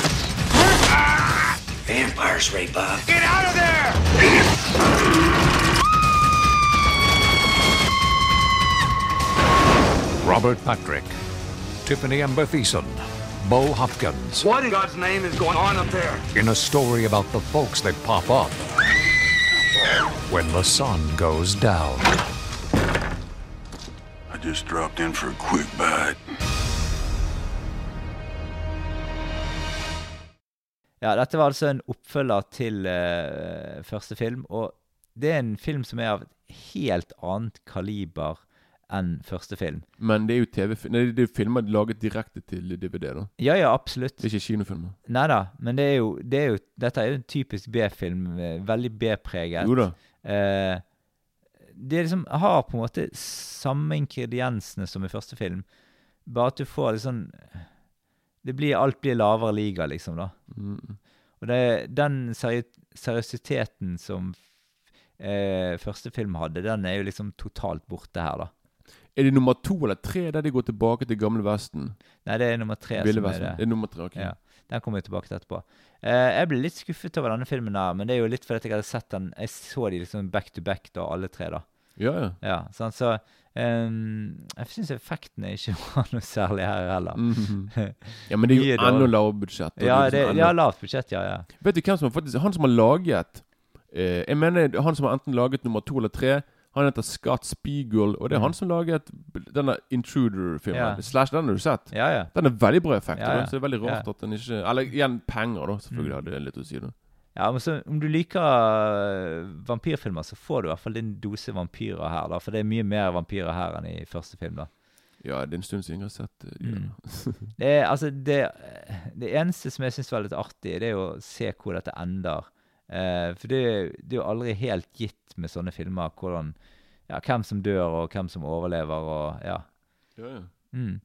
Vampires, Ray Bob. Get out of there! Robert Patrick, Tiffany Amber Thiessen, Bo Hopkins, What in God's name is going on up there? in a story about the folks that pop up when the sun goes down. I just dropped in for a quick bite. Ja, dette var altså en oppfølger til eh, første film, og det er en film som er av et helt annet kaliber enn første film. Men det er jo TV Nei, det er jo filmer laget direkte til DVD. da Ja, ja, absolutt. Det er ikke kinofilmer. Nei da, men det er jo, det er jo Dette er jo en typisk B-film. eh, Veldig B-preget. Jo da. Eh, det liksom har på en måte samme ingrediensene som i første film, bare at du får litt sånn det blir, Alt blir lavere liga, liksom, da. Mm. Og det, den seri seriøsiteten som eh, første film hadde, den er jo liksom totalt borte her, da. Er det nummer to eller tre der de går tilbake til gamle Vesten? Nei, det er nummer tre Ville som er det. Det er nummer tre, ok. Ja, Den kommer vi tilbake til etterpå. Eh, jeg ble litt skuffet over denne filmen, her, men det er jo litt fordi jeg hadde sett den Jeg så de liksom back to back, da, alle tre. da Ja, ja. Ja, sånn, Så um, jeg syns effektene ikke var noe særlig her heller. Mhm. ja, men det er jo enda lavere budsjett. Ja, er det, liksom ja, lavt budsjett, ja. ja. Vet du hvem som har faktisk Han som har laget eh, Jeg mener han som har enten laget nummer to eller tre. Han heter Scott Spiegel, og det er han som laget denne Intruder-filmen. Mm. Ja. Slash, den har du sett? Ja, ja. Den er veldig bra effekt, Ja. Så det er veldig rart at den ikke Eller igjen penger, da. Selvfølgelig Mm. hadde det litt å si. da ja men så, om du liker eh, vampyrfilmer, så får du i hvert fall din dose vampyrer her. da For det er mye mer vampyrer her enn i første film. da Ja, det er en stund siden jeg har sett det. de. Mm. Det, er, altså, det, det eneste som jeg syns var litt artig, det er jo å se hvor dette ender. Eh, for det, det er jo aldri helt gitt med sånne filmer hvordan ja, hvem som dør, og hvem som overlever, og ja. Ja, ja. Mm.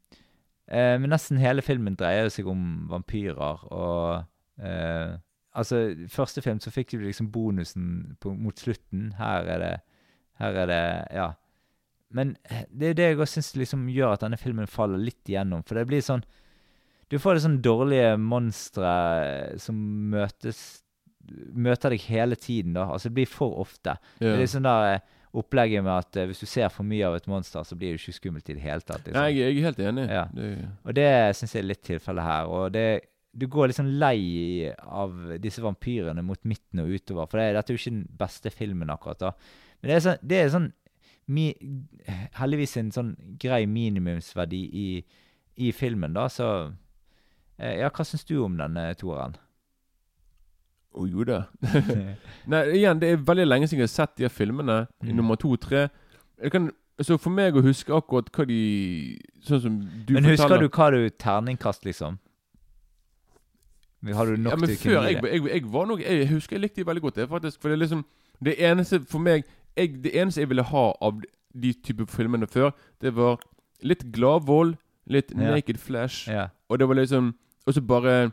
Eh, men nesten hele filmen dreier seg om vampyrer, og eh, Altså, første film så fikk du liksom bonusen på, mot slutten. Her er det Her er det Ja. Men det er det jeg syns liksom gjør at denne filmen faller litt igjennom. For det blir sånn Du får litt sånn dårlige monstre som møtes Møter deg hele tiden, da. Altså, det blir for ofte. Det er sånn der eh, opplegget med at eh, hvis du ser for mye av et monster, så blir det ikke skummelt i det hele tatt. Liksom. Nei, jeg, jeg er helt enig. Ja. Det, Og det syns jeg er litt tilfellet her. Og det, du går liksom lei av disse vampyrene mot midten og utover. For det, dette er jo ikke den beste filmen, akkurat. da. Men det er sånn, det er sånn mi, Heldigvis en sånn grei minimumsverdi i, i filmen, da. Så eh, Ja, hva syns du om denne toeren? Å jo da. Nei, igjen, det er veldig lenge siden jeg har sett de her filmene. I Mm. nummer to og tre. Jeg kan, så for meg å huske akkurat hva de Sånn som du Men husker du hva du terningkast, liksom? Har du nok ja, men til før jeg, jeg, jeg var nok Jeg husker jeg likte de veldig godt. Det faktisk For det er liksom Det eneste for meg jeg, Det eneste jeg ville ha av de type filmene før, det var litt gladvold, litt Ja. naked flash, Ja. og det var liksom Og så bare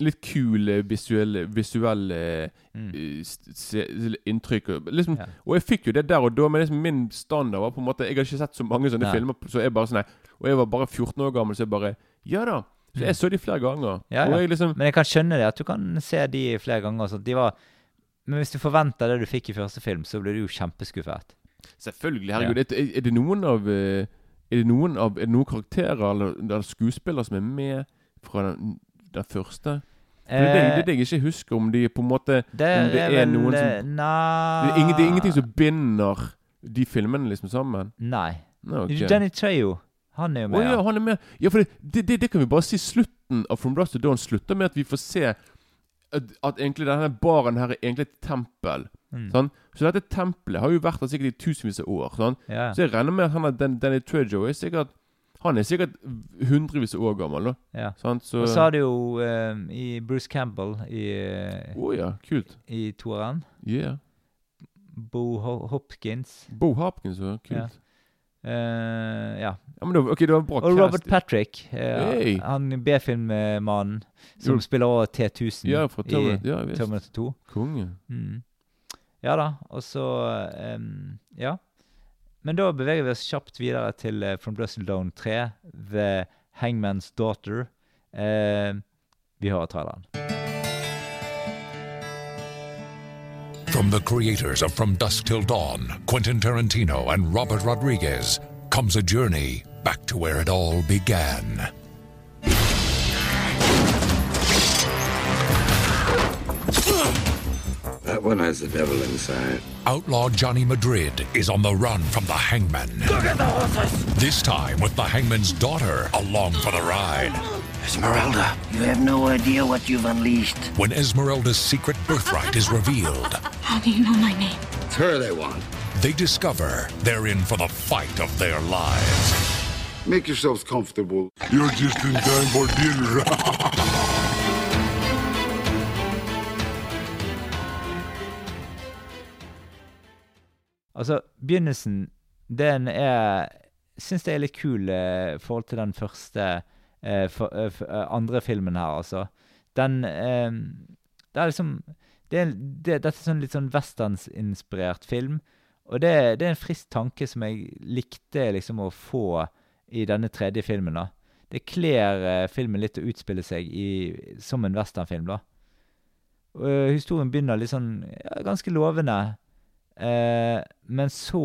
litt kule visuelle, visuelle Mm. eh, s- inntrykk. Liksom, Ja. Og jeg fikk jo det der og da, men liksom min standard var på en måte Jeg har ikke sett så mange sånne ja. filmer, så jeg bare sånn. Og jeg var bare 14 år gammel, så jeg bare Ja da. Så jeg så de flere ganger. Mm. Ja, jeg liksom Men jeg kan skjønne det, at du kan se de flere ganger. Så de var, men hvis du forventer det du fikk i første film, så blir du jo kjempeskuffet. Selvfølgelig. Herregud. Er, er det noen av eh, Er det noen, av, er det noen karakterer eller, eller skuespillere som er med fra den, den første? For det, er det, jeg ikke husker, om de på en måte Eh, det, om det er, er vel noen som- eh, det, er ingen, det er ingenting som binder de filmene liksom sammen? Nei. Nei, ok. Danny Trejo, han er jo Å med. ja, han er med. Ja, for det, det, det, det kan vi bare si. Slutten av From Dust to Dawn slutter med at vi får se at, at egentlig denne baren her er egentlig et tempel. Mm. Sånn? Så dette tempelet har jo vært der sikkert i tusenvis av år. Sånn? Ja. Så jeg regner med at han er Dan, Danny Trejo er sikkert Han er sikkert hundrevis av år gammel. da ja. Sant? Så Og så har du jo um, i Bruce Campbell i, eh, Å ja, kult. i toeren. Yeah. Bo Ho Hopkins. Bo Hopkins ja. Kult. Ja. Eh, ja. Ja, men det var, okay, det var bra Og Robert. Patrick. Uh, Hey. Han B-filmmannen som Jo. spiller over T1000 Ja, fra i Terminator. Ja, visst. Terminator 2. Konge. Mm. Ja da. Og så um, Ja. Men da beveger vi oss kjapt videre til eh, From Brussel Down 3, The Hangman's Daughter. Eh, vi hører traileren. From the creators of From Dusk Till Dawn, Quentin Tarantino and Robert Rodriguez, comes a journey back to where it all began. That one has the devil inside. Outlaw Johnny Madrid is on the run from the hangman. Look at the horses! This time with the hangman's daughter along for the ride. Esmeralda. You have no idea what you've unleashed. When Esmeralda's secret birthright is revealed, How do you know my name? It's her they want. they discover they're in for the fight of their lives. Make yourselves comfortable. You're just in time for dinner. Altså, begynnelsen, den er Syns jeg er litt kul eh, i forhold til den første eh, for, eh, eh, andre filmen her, altså. Den eh, Det er liksom det er, det, Dette er sånn litt sånn westernsinspirert film. Og det, det er en frisk tanke som jeg likte liksom å få i denne tredje filmen. da. Det kler eh, filmen litt å utspille seg i, som en westernfilm, da. Og, eh, historien begynner litt sånn ja, ganske lovende. Eh, men så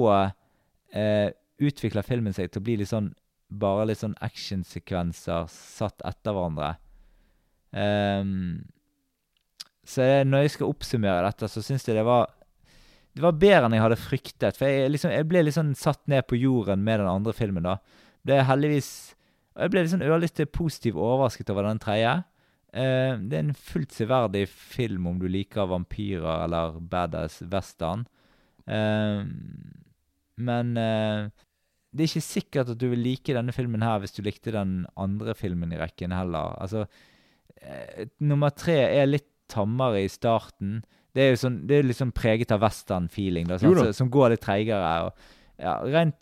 eh, utvikler filmen seg til å bli litt sånn bare litt sånn actionsekvenser satt etter hverandre. Um, så jeg, når jeg skal oppsummere dette, så syns jeg det var Det var bedre enn jeg hadde fryktet. For jeg, liksom, jeg ble litt sånn satt ned på jorden med den andre filmen, da. Det er heldigvis Og jeg ble litt sånn ørlite positivt overrasket over den tredje. Uh, det er en fullt severdig film om du liker vampyrer eller badass western. Eh, men eh, det er ikke sikkert at du vil like denne filmen her hvis du likte den andre filmen i rekken heller. Altså, eh, nummer tre er litt tammere i starten. Det er jo sånn, det er sånn preget av western-feeling, som går litt treigere. Ja, rent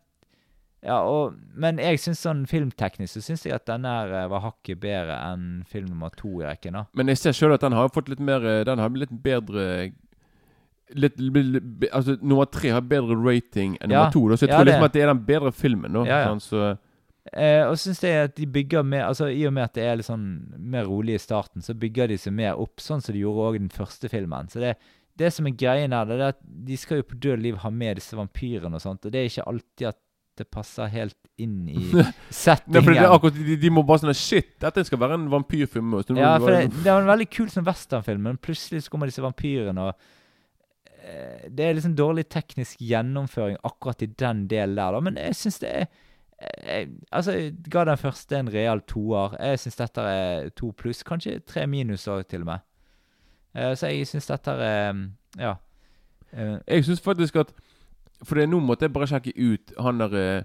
ja, og, men jeg synes sånn filmteknisk så syns jeg at denne her eh, var hakket bedre enn film nummer to i rekken. da. Men jeg ser sjøl at den har fått litt mer Den har litt bedre litt, litt, Altså, nummer tre har bedre rating enn nummer to. Da, så jeg tror det- liksom at det er den bedre filmen. Da, Ja, sant? Så, Eh, og syns jeg at de bygger mer altså I og med at det er litt sånn mer rolig i starten, så bygger de seg mer opp, sånn som de gjorde òg i den første filmen. Så det, det som er greien her, det er at de skal jo på død liv ha med disse vampyrene og sånt, og det er ikke alltid at det passer helt inn i Nei, settingen. er akkurat, de, de må bare sånn Shit, dette skal være en vampyrfilm. Ja, for det, det var en veldig kul sånn westernfilm, men plutselig så kommer disse vampyrene, og Det er liksom dårlig teknisk gjennomføring akkurat i den delen der, da, men jeg syns det er jeg, altså, jeg ga den første en real toer. Jeg syns dette er to pluss, kanskje tre minus òg, til og med. Eh, så jeg syns dette er Ja. Eh, Jeg syns faktisk at For det, nå måtte jeg bare sjekke ut han der eh,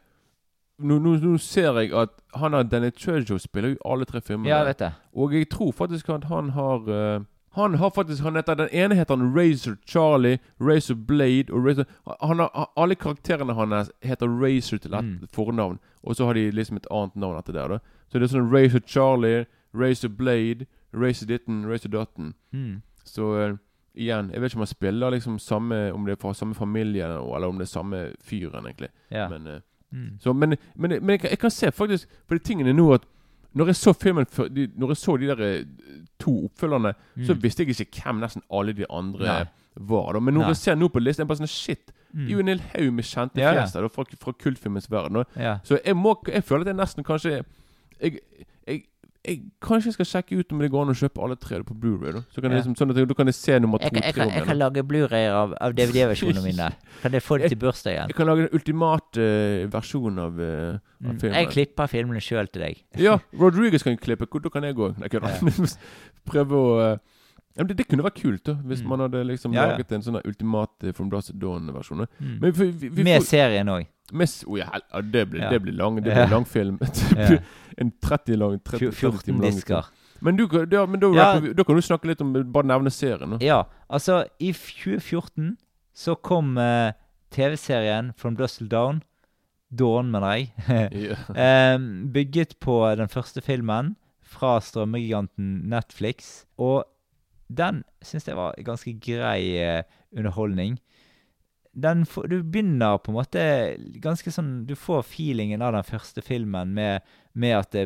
nå, nå, nå ser jeg at han har Danny Churchill spiller jo i alle tre filmene. ja, jeg vet det. Og jeg tror faktisk at han har eh, Han har faktisk han heter, Den ene heter han Razor Charlie, Razor Blade og Razor han har, Alle karakterene hans heter Razor til et Mm. fornavn, og så har de liksom et annet navn etter det. da Så det er sånn Razor Charlie, Razor Blade, Razor Ditten, Razor Dutton. Mm. Så uh, igjen, jeg vet ikke om han spiller liksom samme Om det er fra samme familie, eller om det er samme fyren, egentlig. Ja. Men, uh, Mm. så, men, men, men jeg, kan- jeg kan se faktisk For de tingene nå at Når jeg så filmen Når jeg så de der eh, to oppfølgerne, så Mm. visste jeg ikke hvem nesten alle de andre Nei. var. Da. Men når Nei. jeg ser nå på listen, er jeg bare sånn Shit! Mm. Det er jo en hel haug med kjente Ja, fjes fra, fra kultfilmens verden. Ja. Så jeg, må, jeg føler at jeg nesten kanskje jeg, jeg, Kanskje jeg skal sjekke ut om det går an å kjøpe alle tre på Blu-ray. Så kan jeg liksom, sånn at jeg, da kan jeg se nummer to Jeg, jeg, kan, jeg kan lage Blu-rayer av, av DVD-versjonene mine. Kan jeg få det til bursdagen? Jeg kan lage en ultimate uh, versjon av, uh, av Mm. filmen. Jeg klipper filmene sjøl til deg. Ja, Rodriguez kan klippe. Da kan jeg gå. Nei, kødda. Prøve å eh, ja, men det, det kunne vært kult, da hvis Mm. man hadde liksom Ja, ja. laget en sånn ultimate From Blast Dawn-versjon. Mm. Med serien òg. Oh, ja, det blir, Ja. det blir lang Det blir lang film. En 30 lang 30, 30 14 timer lang disker. Men, du, da, men da, vi- da kan du snakke litt om Bare nevne serien. Da. Ja, altså i 2014 så kom uh, TV-serien From Dustle Down. Dawn, mener jeg. um, bygget på den første filmen fra strømmegiganten Netflix. Og den syns jeg var ganske grei eh, underholdning. Får, du begynner på en måte ganske sånn Du får feelingen av den første filmen med, med at det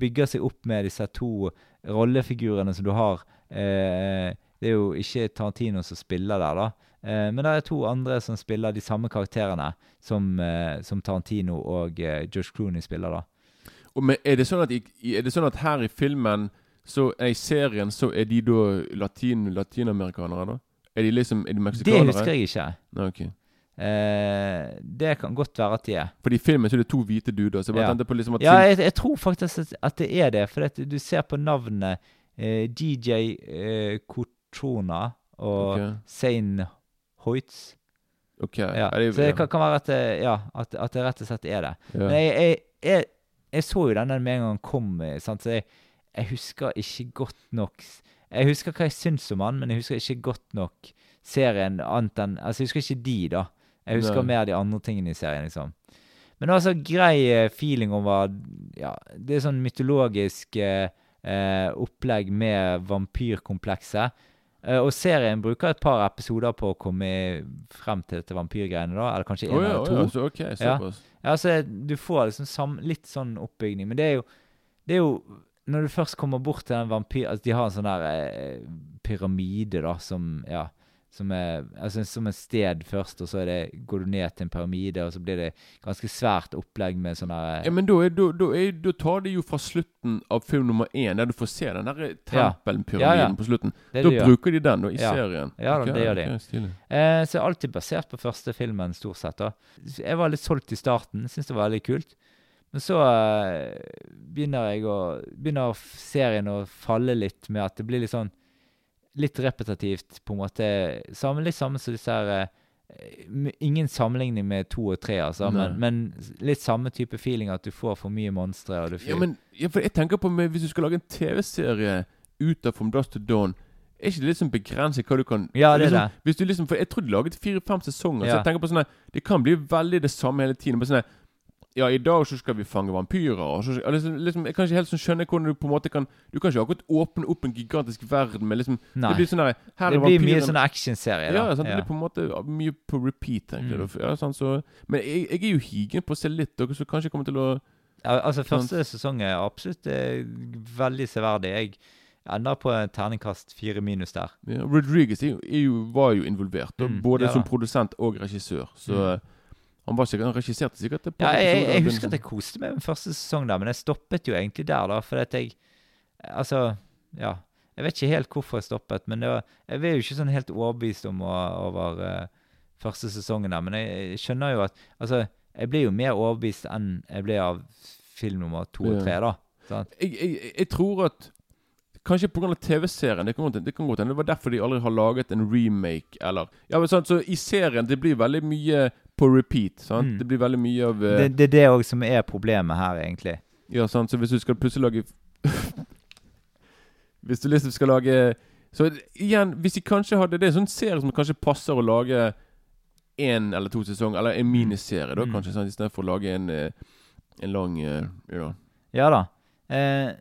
bygger seg opp med disse to rollefigurene som du har. Eh, det er jo ikke Tarantino som spiller der, da. Eh, men det er to andre som spiller de samme karakterene som, eh, som Tarantino og eh, Josh Clooney spiller, da. Og, men er det, sånn at, er det sånn at her i filmen så I serien så er de da latin, latinamerikanere, da? Er de liksom Er de Det husker jeg ikke. Nei, ok. Eh, det kan godt være at de er. Fordi i filmen så er det to hvite duder. Så jeg bare Ja. tenkte på liksom at Ja, jeg, jeg tror faktisk at- at det er det. For at du ser på navnet eh, DJ eh, Cotrona og Ok. Zain Hoyts. Ok. Ja. Det- Så det ja. kan, kan være at det, ja, at, at det rett og slett er det. Ja. Men jeg, jeg, jeg, så jo denne med en gang kom, eh, sant? så jeg, jeg husker ikke godt nok Jeg husker hva jeg syns om han, men jeg husker ikke godt nok serien annet enn Altså, jeg husker ikke de, da. Jeg husker Nei. mer de andre tingene i serien, liksom. Men det var så grei eh, feeling over Ja, det er sånn mytologisk eh, eh, opplegg med vampyrkomplekset. Eh, og serien bruker et par episoder på å komme frem til dette vampyrgreiene, da. Eller kanskje én oh, ja, eller å to. ja, så ok, Ja. Ja, altså, du får liksom sam litt sånn oppbygning, men det er jo Det er jo Når du først kommer bort til en vampyr Altså, de har en sånn der eh, pyramide, da, som Ja. Som er Altså som et sted først, og så er det, går du ned til en pyramide, og så blir det ganske svært opplegg med sånn der Ja, men da, er, da, da, er, da tar de jo fra slutten av film nummer én, der du får se den der Ja. tempelpyramiden Ja, ja. på slutten. Det Da de bruker de den da, i Ja. serien. Ja, da, Ok, det gjør de. Okay. Eh, så er alltid basert på første filmen, stort sett. da. Jeg var litt solgt i starten, syns det var veldig kult. Men så eh, begynner å Begynner serien å falle litt med at det blir litt sånn Litt repetitivt, på en måte. Samme, litt samme som disse her eh, Ingen sammenligning med to og tre, altså, men, men litt samme type feeling at du får for mye monstre. Ja, men ja, jeg tenker på meg, Hvis du skal lage en TV-serie ut av From Dust to Dawn er ikke det sånn begrenset hva du kan Ja, det er liksom, det. Hvis du liksom, For jeg tror de laget fire-fem sesonger, så jeg tenker på sånn Det kan bli veldig det samme hele tiden. På sånn Ja, i dag så skal vi fange vampyrer. Og så, liksom, liksom, jeg kan ikke helt sånn skjønne hvordan du på en måte kan Du kan ikke akkurat åpne opp en gigantisk verden med liksom Nei. Det blir sånn her det blir mye sånn actionserie. Ja, Ja, det blir på en måte mye på repeat, egentlig. Mm. Ja, sant, så, men jeg, jeg er jo higen på å se litt, dere, så kanskje jeg kommer til å Ja, altså Sant. Første sesong er absolutt er veldig severdig. Jeg ender på en terningkast fire minus der. ja, Rodriguez er jo, er jo, var jo involvert, Mm, både som produsent og regissør. Så Mm. Han var sikkert, han regisserte sikkert et Ja, jeg, jeg, jeg husker at jeg koste meg med første sesong der, men jeg stoppet jo egentlig der, da. For at jeg Altså, ja. Jeg vet ikke helt hvorfor jeg stoppet, men det var, jeg er jo ikke sånn helt overbevist om å, over uh, første sesongen der. Men jeg, jeg skjønner jo at Altså, jeg blir jo mer overbevist enn jeg ble av film nummer to og tre, da. Sant? jeg, tror at Kanskje pga. TV-serien. Det kan godt det kan godt hende det var derfor de aldri har laget en remake, eller Ja, men sant, Så i serien det blir veldig mye på repeat. sant? Mm. Det blir veldig mye av eh, Det, det er det òg som er problemet her, egentlig. Ja, sant, så hvis du skal plutselig lage Hvis du liksom skal lage Så igjen, hvis de kanskje hadde Det er en sånn serie som kanskje passer å lage én eller to sesonger, eller en miniserie, da, Mm. kanskje, sant, istedenfor å lage en, eh, en lang eh, Ja. Ja da. Eh,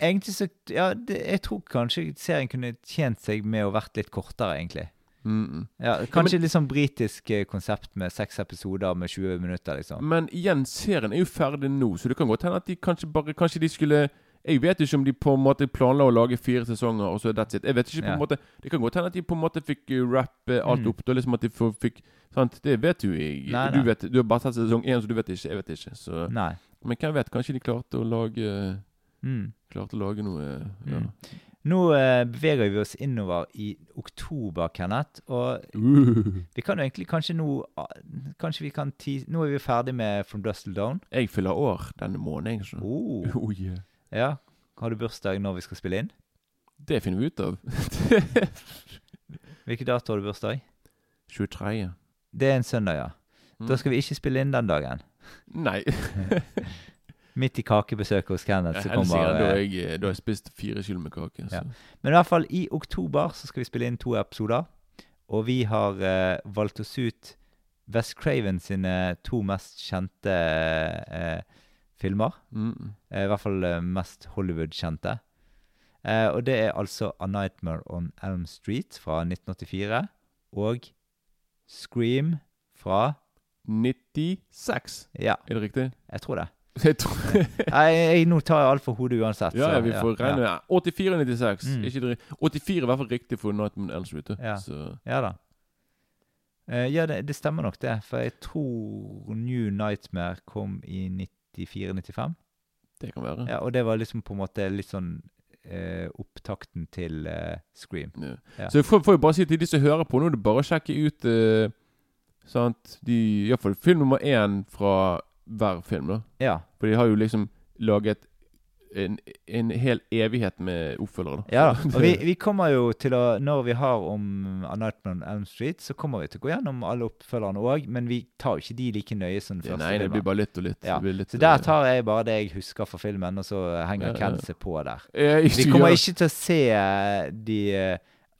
egentlig så Ja, det, jeg tror kanskje serien kunne tjent seg med å vært litt kortere, egentlig. Mm -mm. Ja, kanskje litt sånn britisk eh, konsept med seks episoder med 20 minutter, liksom. Men igjen, serien er jo ferdig nå, så det kan godt hende at de kanskje bare Kanskje de skulle Jeg vet ikke om de på en måte planla å lage fire sesonger, og så that's it. Jeg vet ikke på Ja. en måte Det kan godt hende at de på en måte fikk uh, rappe alt Mm. opp. Da liksom at de fikk Sant? Det vet jo jeg. Nei, Du nei. vet Du har bare sett sesong én, så du vet ikke. Jeg vet ikke. Så Men hvem vet? Kanskje de klarte å lage Mm. Klarte å lage noe ja. Mm. Nå eh, beveger vi oss innover i oktober, Kenneth. Og Uh. vi kan jo egentlig kanskje nå ah, Kanskje vi kan ti Nå er vi ferdig med From Dust Till Down. Jeg fyller år denne måneden. Så. Oh. Oh, yeah. Ja. Har du bursdag når vi skal spille inn? Det finner vi ut av. Hvilken dato har du bursdag? 23. Det er en søndag, ja. Mm. Da skal vi ikke spille inn den dagen. Nei. Midt i kakebesøket hos Kenneth så kommer da har eh, jeg, da har jeg spist fire kilo med kake. Så. Ja. Men i hvert fall i oktober så skal vi spille inn to episoder. Og vi har eh, valgt oss ut West Craven sine to mest kjente eh, filmer. Mm. Eh, I hvert fall eh, mest Hollywood-kjente. Eh, og det er altså A Nightmare on Elm Street fra 1984 og Scream fra 96, Ja, er det riktig? jeg tror det. Jeg tror Nei, jeg, nå tar jeg alt for hodet uansett. Ja, så, ja, vi får regne ja. med 84 og 96. Mm. Ikke 84 er i hvert fall riktig for Nightman Elms. Ja. Ja da. Uh, ja, det, det stemmer nok det. For jeg tror New Nightmare kom i 94-95. det kan være. Ja, og det var liksom på en måte litt sånn uh, opptakten til uh, Scream. Ja. Ja. Så jeg får, får jo bare si til de som hører på, nå er det bare å sjekke ut uh, sant? De, i hvert fall film nummer én fra hver film. da Ja. For de har jo liksom laget en, en hel evighet med oppfølgere. da ja da. Og vi, vi kommer jo til å Når vi har om A Nightmare on Elm Street, så kommer vi til å gå gjennom alle oppfølgerne òg, men vi tar jo ikke de like nøye som den Ja, første Nei, det filmen. blir bare litt og litt. Ja, Det blir litt, Så der tar jeg bare det jeg husker fra filmen, og så henger Ja, ja. Ken seg på der. Vi kommer ikke til å se eh, de eh,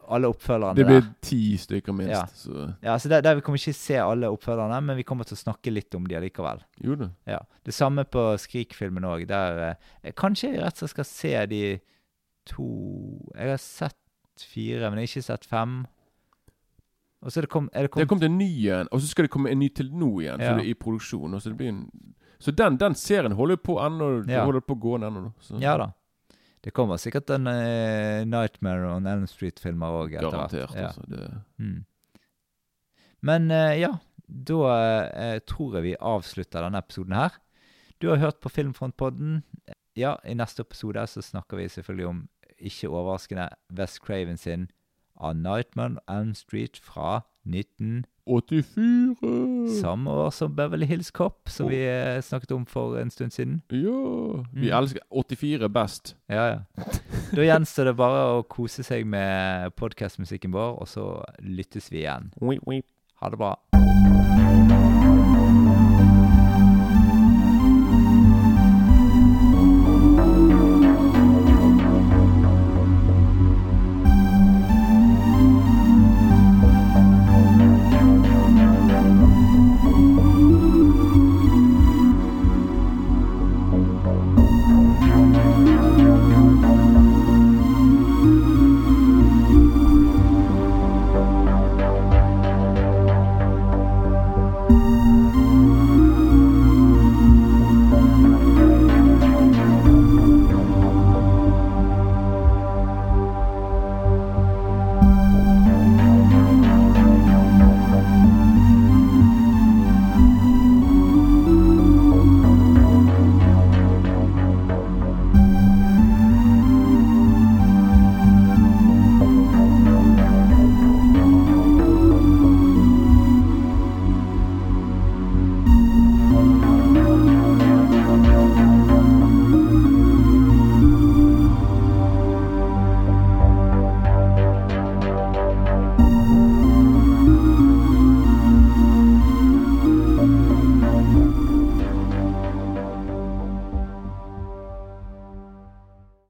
alle oppfølgerne Det blir der. ti stykker minst. Ja. Så Ja, så der, der Vi kommer ikke se alle oppfølgerne, men vi kommer til å snakke litt om de allikevel. jo da. Ja. Det samme på Skrik-filmen òg. Der eh, Kanskje jeg rett og slett skal se de to Jeg har sett fire, men jeg har ikke sett fem. Og så er det kom, er det kom, Det kom til en ny en, og så skal det komme en ny til nå igjen. Ja. I produksjon. Og så, det blir en, så den, den serien holder på ennå. Ja. holder på gående ennå. Ja da. Det kommer sikkert en eh, Nightmare on Elm Street-filmer òg. Garantert. Ja. Altså, det, Mm. Men eh, ja, da eh, tror jeg vi avslutter denne episoden her. Du har hørt på Filmfrontpodden. Ja, i neste episode så snakker vi selvfølgelig om, ikke overraskende, West Craven sin A Nightmare on Elm Street fra 19... 84! Samme år som Beverly Hills Cop, som vi eh, snakket om for en stund siden. Ja Vi Mm. elsker 84 best. Ja, ja. Da gjenstår det bare å kose seg med podkastmusikken vår, og så lyttes vi igjen. Ha det bra.